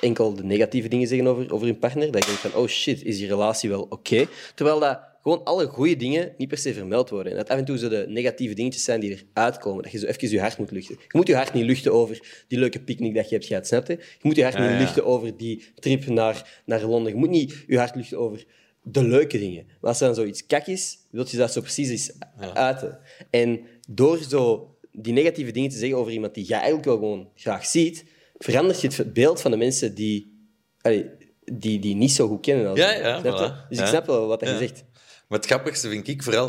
enkel de negatieve dingen zeggen over, over hun partner, dat ik denk van, oh shit, is die relatie wel oké? Terwijl dat gewoon alle goede dingen niet per se vermeld worden. En dat af en toe zo de negatieve dingetjes zijn die eruit komen. Dat je zo even je hart moet luchten. Je moet je hart niet luchten over die leuke picknick dat je hebt gehad, snap je? Je moet je hart Ja, niet ja. luchten over die trip naar, naar Londen. Je moet niet je hart luchten over de leuke dingen. Maar als er dan zoiets kak is, wil je dat zo precies eens uiten. En door zo die negatieve dingen te zeggen over iemand die jij eigenlijk wel gewoon graag ziet, verandert je het beeld van de mensen die, allee, die, die niet zo goed kennen. Als Ja, je? voilà. Dus ik snap wel wat je zegt. Maar het grappigste vind ik vooral...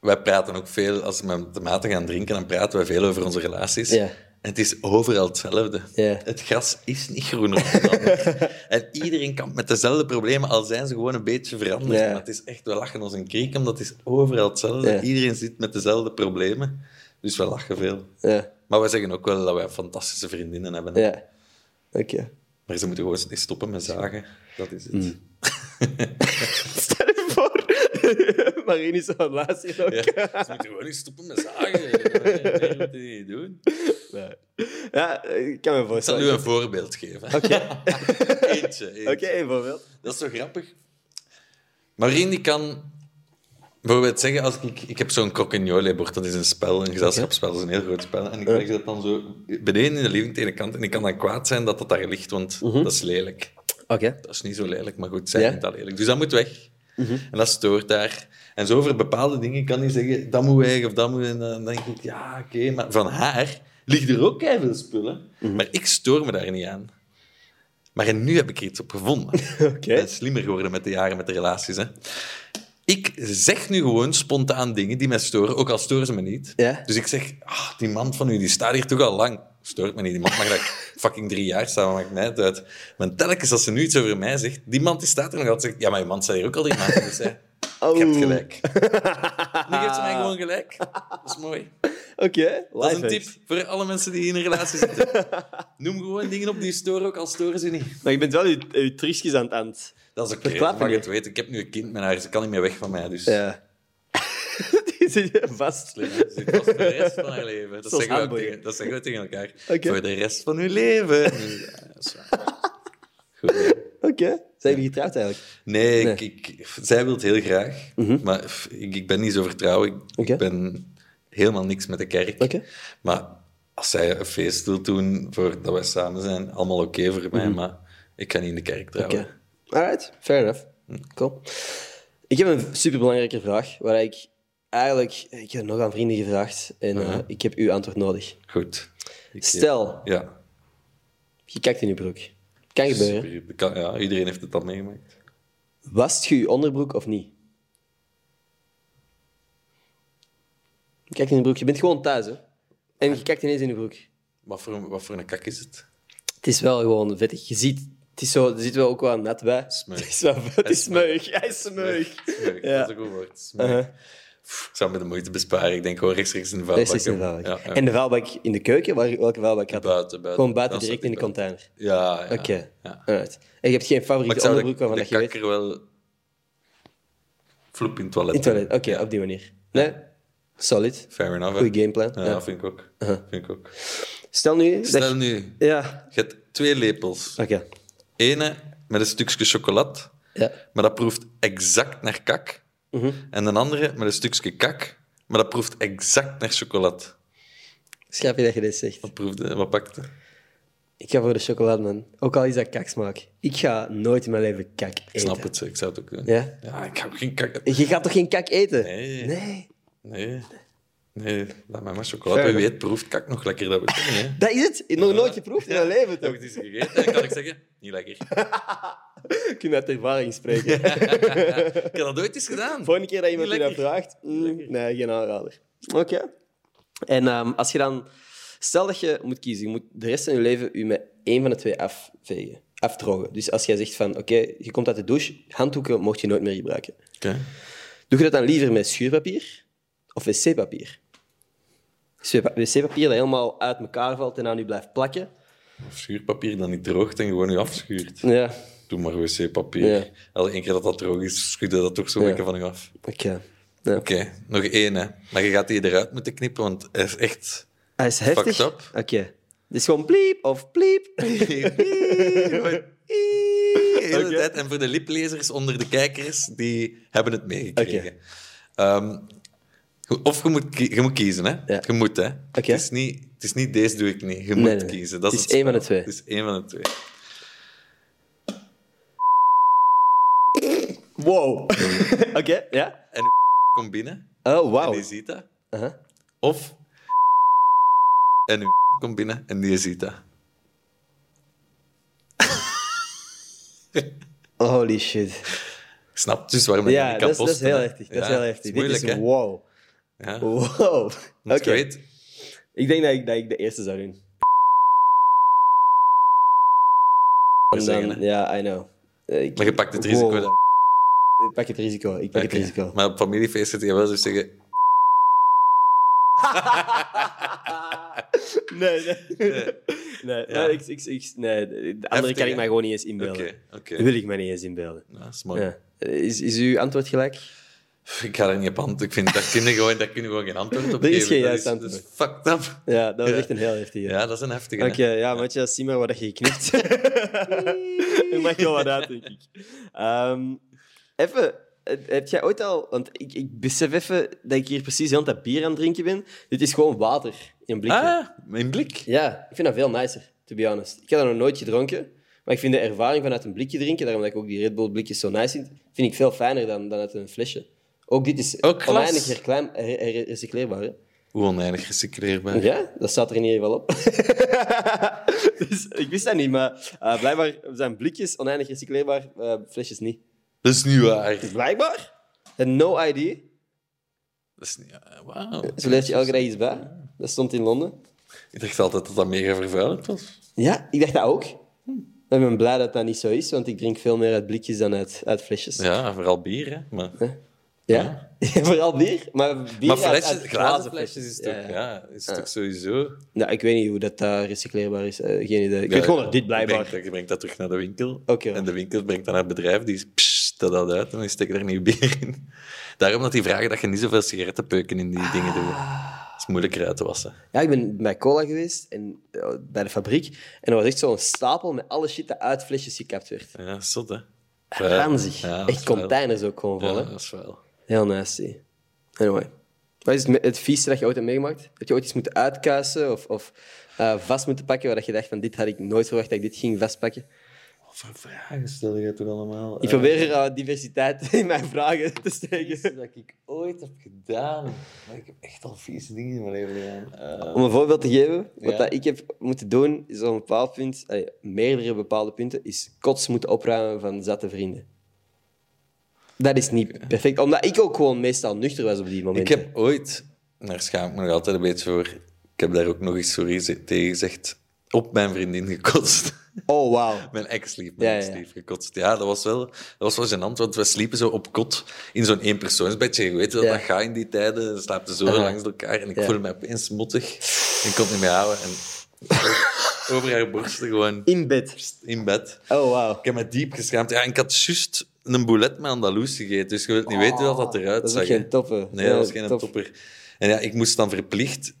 Wij praten ook veel, als we met de maten gaan drinken, dan praten we veel over onze relaties. Ja. En het is overal hetzelfde. Ja. Het gras is niet groener ander. <laughs> En iedereen kampt met dezelfde problemen, al zijn ze gewoon een beetje veranderd. Ja. Maar het is echt, we lachen als een kriek, omdat het is overal hetzelfde. Ja. Iedereen zit met dezelfde problemen. Dus we lachen veel. Ja, Maar we zeggen ook wel dat wij fantastische vriendinnen hebben. hè. ja. Oké. Maar ze moeten gewoon stoppen met zagen. Dat is het. Mm. <laughs> <laughs> Je voor, Marien is hier ook. Ja, ze moeten gewoon eens stoppen met zagen. Dat moeten die niet doen. Nee. Ja, ik kan me Ik zal voorstellen. u een voorbeeld geven. Oké, <laughs> Eentje. eentje. Oké, een voorbeeld. Dat is zo grappig. Marien die kan bijvoorbeeld zeggen, als ik, ik heb zo'n croquignole-bord, dat is een spel, een gezelschapsspel, dat is een heel groot spel. En ik leg dat dan zo beneden in de living tegen de kant en ik kan dan kwaad zijn dat dat daar ligt, want dat is lelijk. Oké. Dat is niet zo lelijk, maar goed, zij Ja? vindt dat lelijk. Dus dat moet weg. En dat stoort daar. En zo over bepaalde dingen kan hij zeggen, dat moet weg of dat moet... En dan denk ik, ja, oké, maar van haar ligt er ook veel spullen. Maar ik stoor me daar niet aan. Maar nu heb ik er iets op gevonden. <laughs> Oké. Ik ben slimmer geworden met de jaren, met de relaties. Hè. Ik zeg nu gewoon spontaan dingen die mij storen, ook al storen ze me niet. Ja. Dus ik zeg, ah, die man van u die staat hier toch al lang. Stoort me niet. Die man mag daar <laughs> fucking drie jaar staan, maakt mij het uit. Maar telkens als ze nu iets over mij zegt, die man die staat er nog altijd. Zegt, ja, maar je man staat hier ook al drie maanden. Dus Oh. je hebt gelijk. <laughs> Nu geeft ze mij gewoon gelijk. Dat is mooi. Oké, Dat is een tip voor alle mensen die in een relatie zitten. <laughs> Noem gewoon dingen op die storen, ook al storen ze niet. Maar je bent wel je, je aan het aan. Dat is oké. Verklappen Mag je. het weten. Ik heb nu een kind met haar, ze kan niet meer weg van mij. Dus Ja. <laughs> Die zit vast. slim. Ze zit vast voor de rest van haar leven. Dat zeggen, we tegen, dat zeggen we tegen elkaar. Oké. Voor de rest van uw leven. Ja, dat is waar. Goed. Oké. Zijn jullie getrouwd eigenlijk? Nee, Nee. Ik, ik, zij wil het heel graag. Maar f- ik, ik ben niet zo vertrouwen. Ik, ben helemaal niks met de kerk. Maar als zij een feest wil doen voordat wij samen zijn, allemaal oké voor mij. Maar ik kan niet in de kerk trouwen. Alright, fair enough. Cool. Ik heb een superbelangrijke vraag, waar ik eigenlijk... Ik heb nog aan vrienden gevraagd en eh, ik heb uw antwoord nodig. Goed. Stel, Ja. je kijkt in je broek. Kan gebeuren. Ja, iedereen heeft het al meegemaakt. Wast je je onderbroek of niet? Je kijkt in je broek. Je bent gewoon thuis, hè? En je kijkt ineens in je broek. Wat voor, wat voor een kak is het? Het is wel gewoon vettig. Je ziet... Het is zo, er zit wel ook wel nat bij. Smeug. Het is, wel, het is smeug. Hij is smeug. Smeug, Ja. Dat is een goed woord. Smeug. Uh-huh. Pff, Ik zou me de moeite besparen. Ik denk gewoon rechtstreeks in de vuilbak. In de vuilbak. Ja, ja. En de vuilbak in de keuken? Waar, welke vuilbak had je? Buiten, buiten. Gewoon buiten, direct in de ik container? Ja, ja. Oké. En je hebt geen favoriete ik onderbroek waarvan dat je weet? kakker wel... Vloep in het toilet. In het toilet. Oké, op die manier. Nee? Solid. Fair enough. Goeie gameplan. Ja, Ja. vind ik ook. Vind ik ook. Stel nu... Stel je- nu, Ja. je hebt twee lepels. Oké. Ene met een stukje chocolade, Ja. maar dat proeft exact naar kak. En de andere met een stukje kak, maar dat proeft exact naar chocolade. Schrap je dat je dit zegt? Wat proefde, wat pakte? Ik ga voor de chocolade, man. Ook al is dat kaksmaak. Ik ga nooit in mijn leven kak eten. Ik snap het, ik zou het ook doen. Ja? Ja, ik ga ook geen kak... Je gaat toch geen kak eten? Nee. Nee. Nee. Nee, laat mij maar chocolade. Fair Wie weet proeft kak nog lekker, dat. Hè. Dat is het. Nog nooit geproefd in mijn leven, Heb toch? ik het eens gegeten en kan ik zeggen, niet lekker. <laughs> Ik kan uit ervaring spreken. Ik heb dat ooit eens gedaan. Volgende keer dat iemand je dat vraagt, mm, nee, geen aanrader. Oké. En ehm, als je dan... Stel dat je moet kiezen, je moet de rest van je leven je met één van de twee afvegen. Afdrogen. Dus als jij zegt van, oké, je komt uit de douche, handdoeken mocht je nooit meer gebruiken. Oké. Doe je dat dan liever met schuurpapier of wc-papier? Wc-papier dat helemaal uit elkaar valt en aan je blijft plakken. Of schuurpapier dat niet droogt en gewoon nu afschuurt. Ja, Doe maar wc-papier. Ja. Één keer dat dat droog is, schudde dat toch zo lekker van je af. oké. Ja. Oké, nog één, hè. Maar je gaat die eruit moeten knippen, want hij is echt... Hij is heftig. Oké. Het is gewoon pliep of pliep. <laughs> de hele tijd. En voor de liplezers onder de kijkers, die hebben het meegekregen. Ehm, of je moet, je moet kiezen, hè. Ja. Je moet, hè. Het, is niet, het is niet deze doe ik niet. Je moet Nee, kiezen. Dat Het is is één van de spel. twee. Het is één van de twee. Wow. <laughs> Oké, ja. En komt binnen Oh, en wauw. die ziet dat. Uh-huh. Of en uw komt binnen en die ziet dat. <laughs> Holy shit. Ik snap dus waarom je Ja, niet dat kan is, dat is posten, heel heftig. Dat is Ja, heel heftig. is moeilijk, Dit is hè. wow. Ja, Wow. Oké. Ik denk dat ik, dat ik de eerste zou doen. En dan, ja, I know. Eh, Ik, Maar je pakt het risico. Wow. dat- ik pak het risico. Ik pak het risico. Maar op familiefeest zit je wel zo zeggen... <laughs> nee, nee. <laughs> nee, Ja. nee, ik, ik, ik, nee, de andere Heftig, kan ik hè? mij gewoon niet eens inbeelden. oké. Dat wil ik mij niet eens inbeelden. Ja, dat is mooi. Ja. Is, is uw antwoord gelijk? Ik ga er niet op antwoorden. Ik vind dat kinderen gewoon, daar kunnen gewoon geen antwoord op <laughs> is geven. geen dat juist is, antwoord. Dat is fucked up. Ja, dat was Ja. echt een heel heftige. Ja, dat is een heftige. Oké, hè. ja, Matthias, zie maar wat je geknipt. Ik mag wel wat uit, denk ik. Ehm, even, eh, heb jij ooit al... Want ik, ik besef even dat ik hier precies heel tijd bier aan het drinken ben. Dit is gewoon water in een blikje. Ah, mijn blik. Ja, ik vind dat veel nicer, to be honest. Ik heb dat nog nooit gedronken, maar ik vind de ervaring vanuit een blikje drinken, daarom dat ik ook die Red Bull blikjes zo nice vind, vind ik veel fijner dan, dan uit een flesje. Ook dit is Ook oneindig herklein- her- her- recycleerbaar. Hè? Hoe oneindig recycleerbaar. Ja, dat staat er in ieder geval op. <laughs> dus, ik wist dat niet, maar eh, blijkbaar zijn blikjes oneindig recycleerbaar, eh, flesjes niet. Dat is niet waar. Blijkbaar? En no ID. Dat is niet waar. Wauw. Zo leert je elke dag iets bij. Dat stond in Londen. Ik dacht altijd dat dat mega vervuilend was. Ja, ik dacht dat ook. Ik ben blij dat dat niet zo is, want ik drink veel meer uit blikjes dan uit, uit flesjes. Ja, vooral bier, hè. Maar, Ja? <laughs> Vooral bier, maar bier maar flesjes, uit glazen flesjes is toch, Ja, is toch sowieso... Ja, ik weet niet hoe dat daar recycleerbaar is. eh, geen idee. Ik weet gewoon dat dit blijkbaar... je brengt dat terug naar de winkel. Oké. En de winkel brengt dat naar het bedrijf. Die pssst, dat dat uit en die steken er nieuw bier in. Daarom dat die vragen dat je niet zoveel sigarettenpeuken in die dingen doet. Dat is moeilijker uit te wassen. Ja, ik ben bij Cola geweest, en, eh, bij de fabriek. En er was echt zo'n stapel met alle shit dat uit flesjes gekapt werd. Ja, zot, hè. Ranzig. Ja, dat echt is containers ook gewoon vol. Ja, hè. dat is wel... Heel nasty. Anyway. Wat is het, vieste dat je ooit hebt meegemaakt? Heb je ooit iets moeten uitkuisen of, of eh, vast moeten pakken waar je dacht van dit had ik nooit verwacht dat ik dit ging vastpakken? Wat voor vragen stel je toen allemaal? Ik probeer er eh, diversiteit <laughs> in mijn vragen te steken. Dat ik ooit heb gedaan. Maar ik heb echt al vieze dingen in mijn leven gedaan. Eh, Om een voorbeeld te geven, wat Ja. dat ik heb moeten doen, is op een bepaald punt, allee, meerdere bepaalde punten, is kots moeten opruimen van zatte vrienden. Dat is niet perfect, omdat ik ook gewoon meestal nuchter was op die ik momenten. heb ooit, daar schaam ik me nog altijd een beetje voor, ik heb daar ook nog eens sorry tegen gezegd, op mijn vriendin gekotst. Oh, wauw. <laughs> Mijn ex-lief, mijn Ja, ja, ja. ex-lief gekotst. Ja, dat was wel, dat was wel gênant, want we sliepen zo op kot in zo'n eenpersoonsbedje. Je weet wel, Ja. dat gaat in die tijden. Dan slaapten zo langs elkaar en ik voelde me opeens mottig. En ik kon het niet meer houden. En <laughs> over haar borsten gewoon In bed. in bed. Oh, wauw. Ik heb me diep geschaamd. Ja, en ik had juist een boulet met Andaloes gegeten, dus je wilt niet weten hoe dat eruit Oh, Dat is zag. ook hè. geen toffe. Nee, dat was geen topper. En ja, ik moest dan verplicht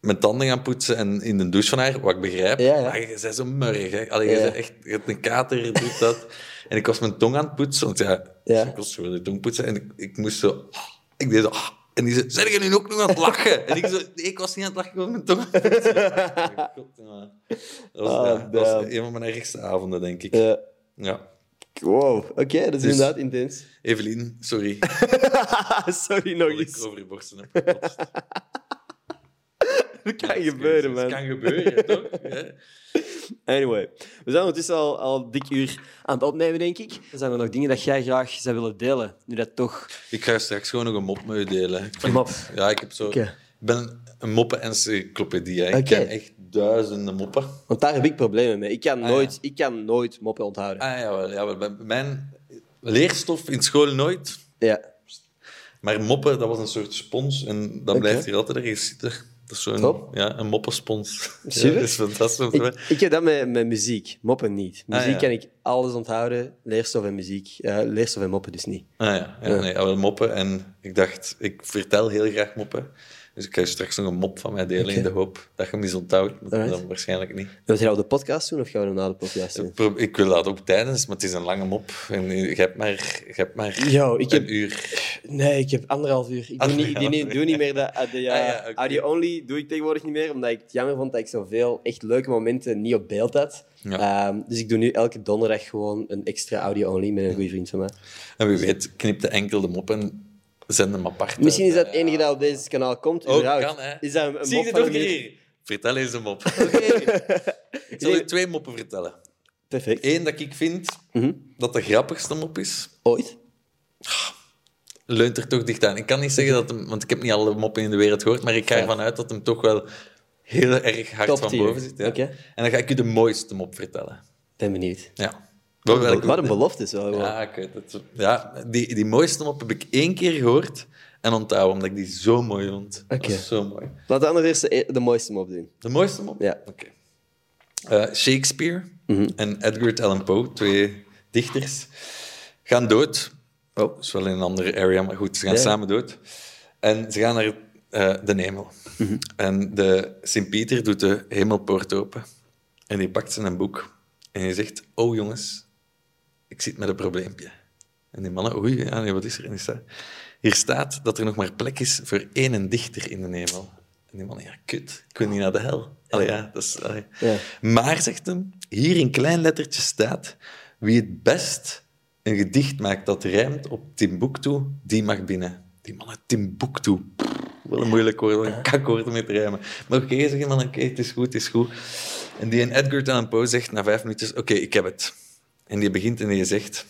mijn tanden gaan poetsen en in de douche van haar, wat ik begrijp. Ja, ja. Maar je bent zo murrig, hè. Allee, je, Ja. echt, je hebt een kater, dit, dat. En ik was mijn tong aan het poetsen, want ja, Ja. ik was gewoon de tong poetsen. En ik, ik moest zo... Ik deed zo... En die zei, zijn nu ook nog aan het lachen? En ik zo, nee, ik was niet aan het lachen, ik was mijn tong aan het poetsen. <laughs> Dat was, ja, dat was een van mijn ergste avonden, denk ik. Ja. Ja. Wow, oké, dat is Dus- inderdaad intens. Evelien, sorry <laughs> Sorry nog dat ik eens. over je borsten heb. <laughs> <laughs> Dat kan Ja, gebeuren, Het man. kan gebeuren, toch? <laughs> Anyway, we zijn ondertussen al, al dik uur aan het opnemen, denk ik. Zijn er nog dingen dat jij graag zou willen delen, nu dat toch... Ik ga straks gewoon nog een mop met u delen. Ik vind- mop? Ja, ik heb zo... Ik ben een moppen-encyclopedie. Ik ken echt duizenden moppen. Want daar heb ik problemen mee. Ik kan Ah, nooit, ja. ik kan nooit moppen onthouden. Ah, jawel, jawel. Mijn leerstof in school nooit. Ja. Maar moppen, dat was een soort spons. En dat blijft hier altijd ergens zitten. Dat is zo'n Top. ja, een moppenspons. Super. Ja, dat is fantastisch. Ik, heb dat met, met muziek, moppen niet. Muziek Ah, ja. kan ik alles onthouden, leerstof en muziek. eh, leerstof en moppen dus niet. Ah ja, ja, Nee, moppen. En ik dacht, ik vertel heel graag moppen. Dus ik ga straks nog een mop van mij delen in de hoop dat je hem eens onthoudt. Maar Alright. dan waarschijnlijk niet. Wil je dat op de podcast doen of gaan we dat na de podcast doen? Ik wil dat ook tijdens, maar het is een lange mop. En je hebt maar, je hebt maar Yo, ik heb- een uur. Nee, ik heb anderhalf uur. Ik doe niet, ik doe niet, doe niet meer de, de Ah, ja, oké. audio-only. Doe ik tegenwoordig niet meer, omdat ik het jammer vond dat ik zoveel echt leuke momenten niet op beeld had. Ja. Ehm, dus ik doe nu elke donderdag gewoon een extra audio-only met een goede vriend van mij. En wie weet, knip de enkel de mop en zend hem apart. Misschien is dat het enige dat op deze kanaal komt. Ook kan, hè. Is dat een, een Zie mop je het ook hier? Vertel eens een mop. <laughs> ik zal je twee moppen vertellen. Perfect. Eén dat ik vind Mhm. dat de grappigste mop is, Ooit? leunt er toch dicht aan. Ik kan niet zeggen dat hem, want ik heb niet alle moppen in de wereld gehoord, maar ik ga ervan uit dat hem toch wel heel erg hard Top van boven zit. Ja. Oké. En dan ga ik u de mooiste mop vertellen. Ben benieuwd. Ja. Wat een, wat een belofte is wel. Ja, ik weet het. Ja, die, die mooiste mop heb ik één keer gehoord en onthouden, omdat ik die zo mooi vond. Oké. zo mooi. Laten we anders eerst de, de mooiste mop doen. De mooiste mop? Ja. Oké. Eh, Shakespeare en Edgar Allan Poe, twee dichters, gaan dood. Oh, dat is wel in een andere area, maar goed, ze gaan Ja. samen dood. En ze gaan naar eh, de hemel. En de Sint-Pieter doet de hemelpoort open. En die pakt zijn boek. En hij zegt, oh jongens, ik zit met een probleempje. En die mannen, oei, ja, nee, wat is er? En die staat, hier staat dat er nog maar plek is voor één dichter in de hemel. En die mannen, ja, kut, ik wil niet naar de hel. Allee, ja, dat is... allee. Ja. Maar, zegt hem, hier in klein lettertje staat, wie het best een gedicht maakt dat rijmt op Timbuktu, die mag binnen. Die mannen, Timbuktu. Pff, Wel een moeilijk woord, een kakwoord om mee te rijmen. Maar oké, zeg je man, oké, het is goed, het is goed. En die en Edgar Allan Poe zegt na vijf minuutjes, oké, ik heb het. En die begint en die zegt...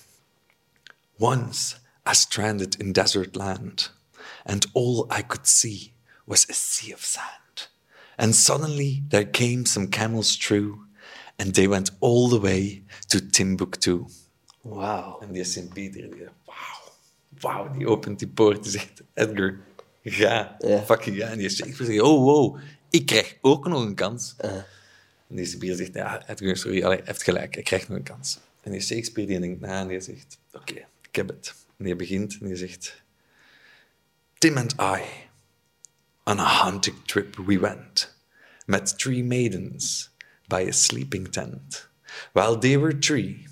Once I stranded in desert land, and all I could see was a sea of sand. And suddenly there came some camels through, and they went all the way to Timbuktu. Wauw. En die Sint-Pieter, die zegt, wauw, wauw, die opent die poort, die zegt, Edgar, ga, Ja. fucking ga. En die Shakespeare zegt, oh, wow, ik krijg ook nog een kans. Uh, En die Sint-Pieter zegt, ja, Edgar, sorry, allee, heeft gelijk, hij krijgt nog een kans. En die Shakespeare die denkt na en die zegt, oké, ik heb het. En die begint en die zegt, Tim and I, on a hunting trip we went, met three maidens by a sleeping tent. While they were three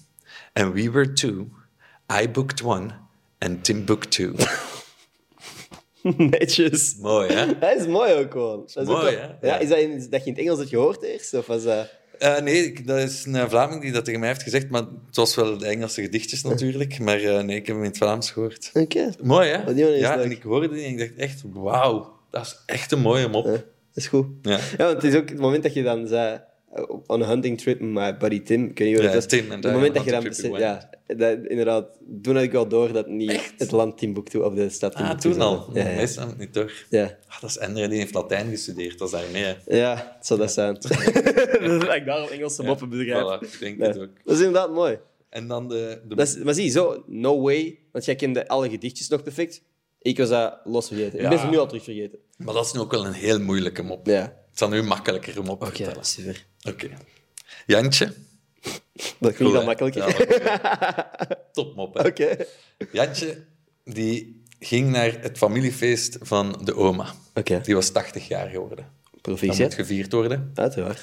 and we were two, I booked one and Tim booked two. <laughs> netjes. Mooi, hè? Dat is mooi ook gewoon. Dat is Mooi, ook wel- hè? Ja, is dat, in, dat je in het Engels hebt gehoord eerst? Of was dat... Eh, nee, ik- dat is een Vlaming die dat tegen mij heeft gezegd, maar het was wel de Engelse gedichtjes natuurlijk. Maar eh, nee, ik heb hem in het Vlaams gehoord. Oké. Mooi, hè? Ja, leuk. en ik hoorde die en ik dacht echt, wauw, dat is echt een mooie mop. Ja, dat is goed. Ja. Ja, want het is ook het moment dat je dan zei... uh, On a hunting trip met my buddy Tim. Ik weet niet wat Ja. Tim en Het moment dat je dan... Ja, dat, inderdaad. Toen had ik wel door dat niet het land Timbuktu of de stad Ah, Timbuktu toen al. Ja, ja. Meestal niet door. Ja. Ah, dat is Endre, die heeft Latijn gestudeerd, dat is daarmee. hè. Ja, het zou dat zijn. <laughs> <laughs> dat ik daarom Engelse moppen begrijp. Voilà, ik denk het ook. Dat is inderdaad mooi. En dan de... de Dat is, maar zie, zo, no way. Want jij kende alle gedichtjes nog perfect. Ik was dat los vergeten. Ik ben ze nu al terug vergeten. Maar dat is nu ook wel een heel moeilijke mop. Ja. Het zal nu makkelijker om op te Oké, vertellen. super. Oké. Jantje. Dat klinkt wel hè? makkelijker. Ja, <laughs> Topmop, hè? Oké. Jantje, die ging naar het familiefeest van de oma. Oké. Die was 80 jaar geworden. Dat Proficiat. moet gevierd worden. Uiteraard.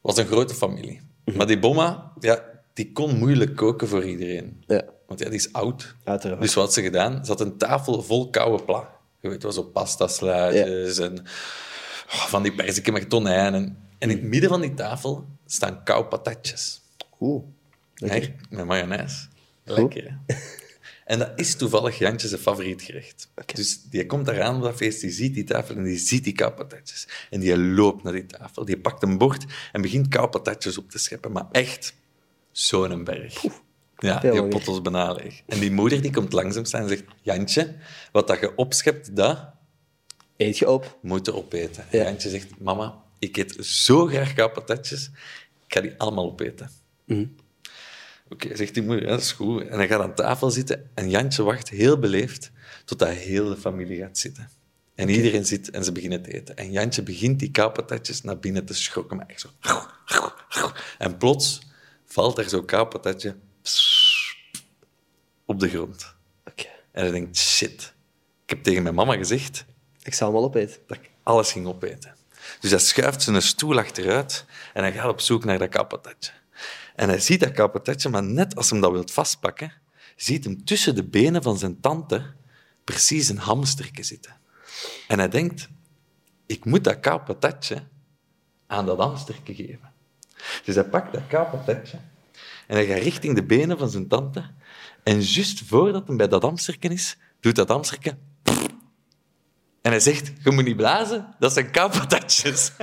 was een grote familie. Mhm. Maar die bomma, ja, die kon moeilijk koken voor iedereen. Ja, Want ja, die is oud. uiteraard. Dus wat had ze gedaan? Ze had een tafel vol koude pla. Je weet wel, zo pasta-slaatjes en oh, van die perziken met tonijn. En, en in het midden van die tafel staan koude patatjes. Oeh. Hè, Met mayonaise. Lekker, hè? En dat is toevallig Jantje zijn favoriet gerecht. Dus die komt eraan op dat feest, die ziet die tafel en die ziet die koude patatjes. En die loopt naar die tafel, die pakt een bord en begint koude patatjes op te scheppen. Maar echt, zo'n berg. Ja, die pot was bijna leeg. En die moeder die komt langzaam staan en zegt, Jantje, wat dat je opschept, dat Eet je op? moet je opeten. Ja. En Jantje zegt, mama, ik eet zo graag koude patatjes, ik ga die allemaal opeten. Mhm. Oké, zegt die moeder, ja, dat is goed. En hij gaat aan tafel zitten en Jantje wacht heel beleefd totdat heel de familie gaat zitten. En iedereen zit en ze beginnen te eten. En Jantje begint die koupatatjes naar binnen te schokken. Maar echt zo. En plots valt er zo'n koupatatje op de grond. En hij denkt, shit. Ik heb tegen mijn mama gezegd, Ik zal hem al opeten. dat ik alles ging opeten. Dus hij schuift zijn stoel achteruit en hij gaat op zoek naar dat kapatatje. En hij ziet dat kapatatje, maar net als hij dat wil vastpakken, ziet hem tussen de benen van zijn tante precies een hamsterke zitten. En hij denkt, ik moet dat kapatatje aan dat hamsterke geven. Dus hij pakt dat kapatatje en hij gaat richting de benen van zijn tante. En juist voordat hij bij dat hamsterke is, doet dat hamsterke en hij zegt, je moet niet blazen, dat zijn kapatatjes. <laughs>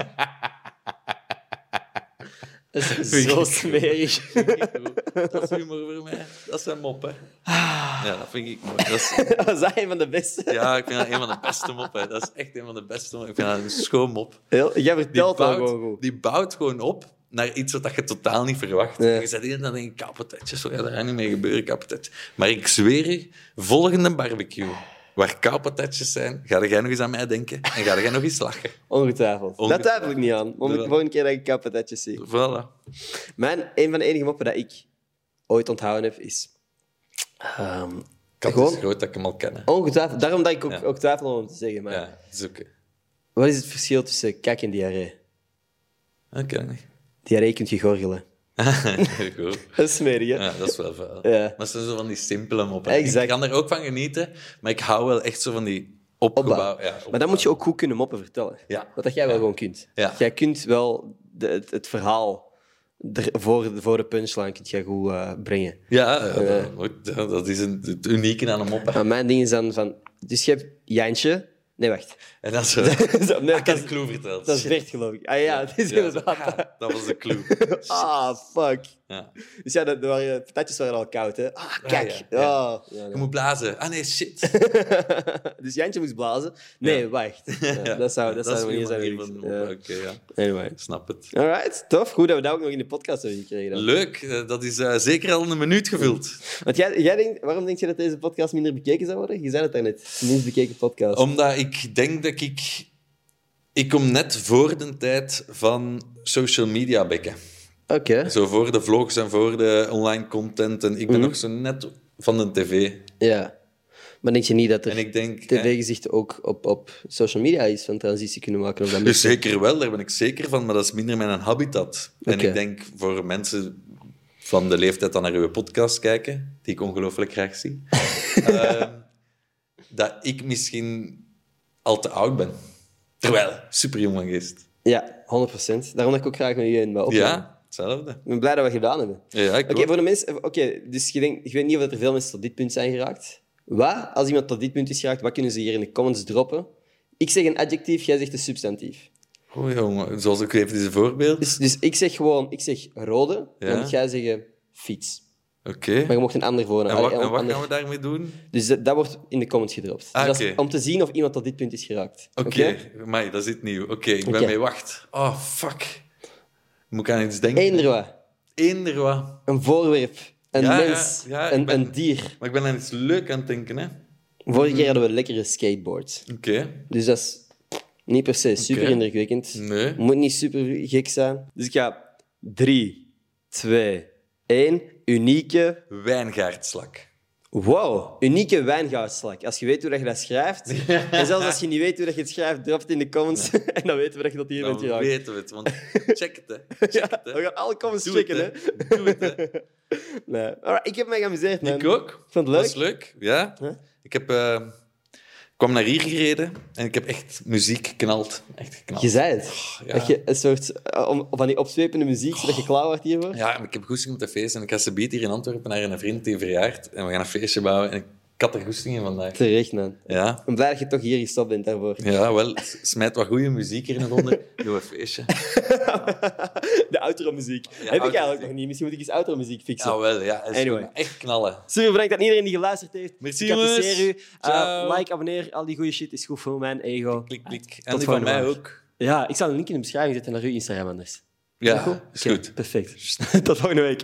Dat is zo smerig. <laughs> Dat is humor voor mij. Dat zijn moppen. Ja, dat vind ik mooi. Dat is, <laughs> Was dat een van de beste? ja, ik vind dat een van de beste moppen. Dat is echt een van de beste moppen. Ik vind dat een schoon mop. Heel, jij Die vertelt wel gewoon goed. die bouwt gewoon op naar iets wat je totaal niet verwacht. Ja. Je zegt hier dan denk ik, kapatatjes, zo ja, daar gaat niet mee gebeuren, kapatatjes. Maar ik zweer je, volgende barbecue, waar kapatatjes zijn, ga jij nog eens aan mij denken en ga jij nog eens lachen. Ongetwijfeld. Dat Ongetwijfeld. twijfel ik niet aan. Want de volgende keer dat ik kapatatjes zie. Voilà. Mijn, een van de enige moppen dat ik ooit onthouden heb, is... ehm, Kat Gewoon- is groot dat ik hem al ken. hè. ongetwijfeld. Daarom dat ik ook, Ja. ook twijfel om te zeggen. Maar Ja, dat is oké. wat is het verschil tussen kak en diarree? Dat ken ik niet. Diarree kun je gorgelen. <laughs> Goed. Dat is smerig, hè? Ja, dat is wel vuil. Ja. Maar het zijn zo van die simpele moppen. Exact. Ik kan er ook van genieten, maar ik hou wel echt zo van die. Opbouw. Ja, Maar dan moet je ook goed kunnen moppen vertellen. Ja. Wat dat jij wel gewoon kunt. Ja. Jij kunt wel de, het, het verhaal er, voor, de, voor de punchline goed eh, brengen. Ja, ja, dat, moet- ja, dat is een, het unieke aan een mop. hè. Maar mijn ding is dan van... Dus je hebt Jantje... Nee, wacht. En dat is zo. Zo, <laughs> nee, dat, een clue verteld. dat is. Bert, geloof ik. Ah ja, het is Ja, inderdaad... ja, <laughs> dat was de clue. Ah, fuck. Ja. <laughs> Dus ja, de, waren- patatjes waren al koud, hè? Ah, kijk. ja. Ah, ja. Je moet blazen. Ah nee, shit. <laughs> dus Jantje moest blazen. Nee, wacht. <laughs> Dat zou, dat zou is een manier zijn. van. Oké, ja. Anyway. Snap het. Alright, tof. Goed dat we dat ook nog in de podcast hebben gekregen. dan. Leuk, eh, dat is eh, zeker al een minuut gevuld. Want jij, jij denkt, waarom denk je dat deze podcast minder bekeken zou worden? Je zei het daarnet. Minst bekeken podcast. Omdat ik denk dat ik... Ik kom net voor de tijd van social media bekken. Oké. Zo voor de vlogs en voor de online content. En ik ben Mhm. nog zo net van de tv. Ja. Maar denk je niet dat En er ik denk... eh, tv-gezicht ook op, op social media is van transitie kunnen maken? Of dat Dus zeker wel, daar ben ik zeker van, maar dat is minder mijn habitat. En ik denk voor mensen van de leeftijd die naar uw podcast kijken, die ik ongelooflijk graag zie, <laughs> ehm, dat ik misschien al te oud ben. Terwijl, super jong geest. Ja, 100%. Daarom dat ik ook graag met je in wil opnemen. Ja, hetzelfde. Ik ben blij dat we het gedaan hebben. Ja, ik Oké, voor de mensen... Oké, dus je, denkt, je weet niet of er veel mensen tot dit punt zijn geraakt. Wat, als iemand tot dit punt is geraakt, wat kunnen ze hier in de comments droppen? Ik zeg een adjectief, jij zegt een substantief. Oh, jongen, zoals ik even deze voorbeeld. Dus, dus ik zeg gewoon, ik zeg rode, Ja. moet jij zeggen fiets. Oké. Maar je mocht een ander voornaam. En wat, en wat ander- gaan we daarmee doen? Dus dat, dat wordt in de comments gedropt. Ah, dus is om te zien of iemand tot dit punt is geraakt. Oké, maar dat is het nieuw. Oké, ik ben mee wacht. Oh, fuck. Moet ik aan iets denken? Eender wat. Eender wat. Een voorwerp. Een Ja, mens. ja, een, ben- een dier. Maar ik ben aan iets leuk aan het denken, hè. Vorige keer hadden we lekkere skateboards. Oké. Dus dat is niet per se super indrukwekkend. Nee. Moet niet super gek zijn. Dus ik ga 3, 2, 1. Unieke. Wijngaardslak. Wow, unieke wijngoudslak. Als je weet hoe dat je dat schrijft. <laughs> En zelfs als je niet weet hoe dat je het schrijft, drop het in de comments. <laughs> en dan weten we dat je dat hier Dan bent geraakt. weten we het, want <laughs> check het, hè. Check het, We gaan alle comments Doe checken, het, hè. Doe het, hè. Nee. Alright, ik heb mij geamuseerd, man. Ik ook. Vond het leuk. Dat is leuk, ja. Huh? Ik heb... eh, kwam naar hier gereden en ik heb echt muziek geknald. Echt geknald. Je zei het. ja. Dat je een soort eh, van die opzwepende muziek, zodat je klaar wordt hiervoor. Ja, ik heb goesting om te feesten. En ik ga ze hier in Antwerpen naar een vriend die verjaart. En we gaan een feestje bouwen. En ik had er goesting in vandaag. Terecht, man. Ja, Ik ben blij dat je toch hier gestopt bent daarvoor. ja wel. Smijt wat goede muziek hier onder. <laughs> Doe een feestje. <laughs> De outro-muziek. Heb ik eigenlijk nog niet. Misschien moet ik eens outro-muziek fixen. Ja, wel. Ja, Anyway. echt knallen. Super bedankt aan iedereen die geluisterd heeft. Merci, ik u. Uh, Ciao. like, abonneer, al die goede shit is goed voor mijn ego. Klik, klik. En Tot die van mij ook. Ja, ik zal een link in de beschrijving zetten naar uw Instagram anders. Ja, is goed. Perfect. <laughs> Tot volgende week.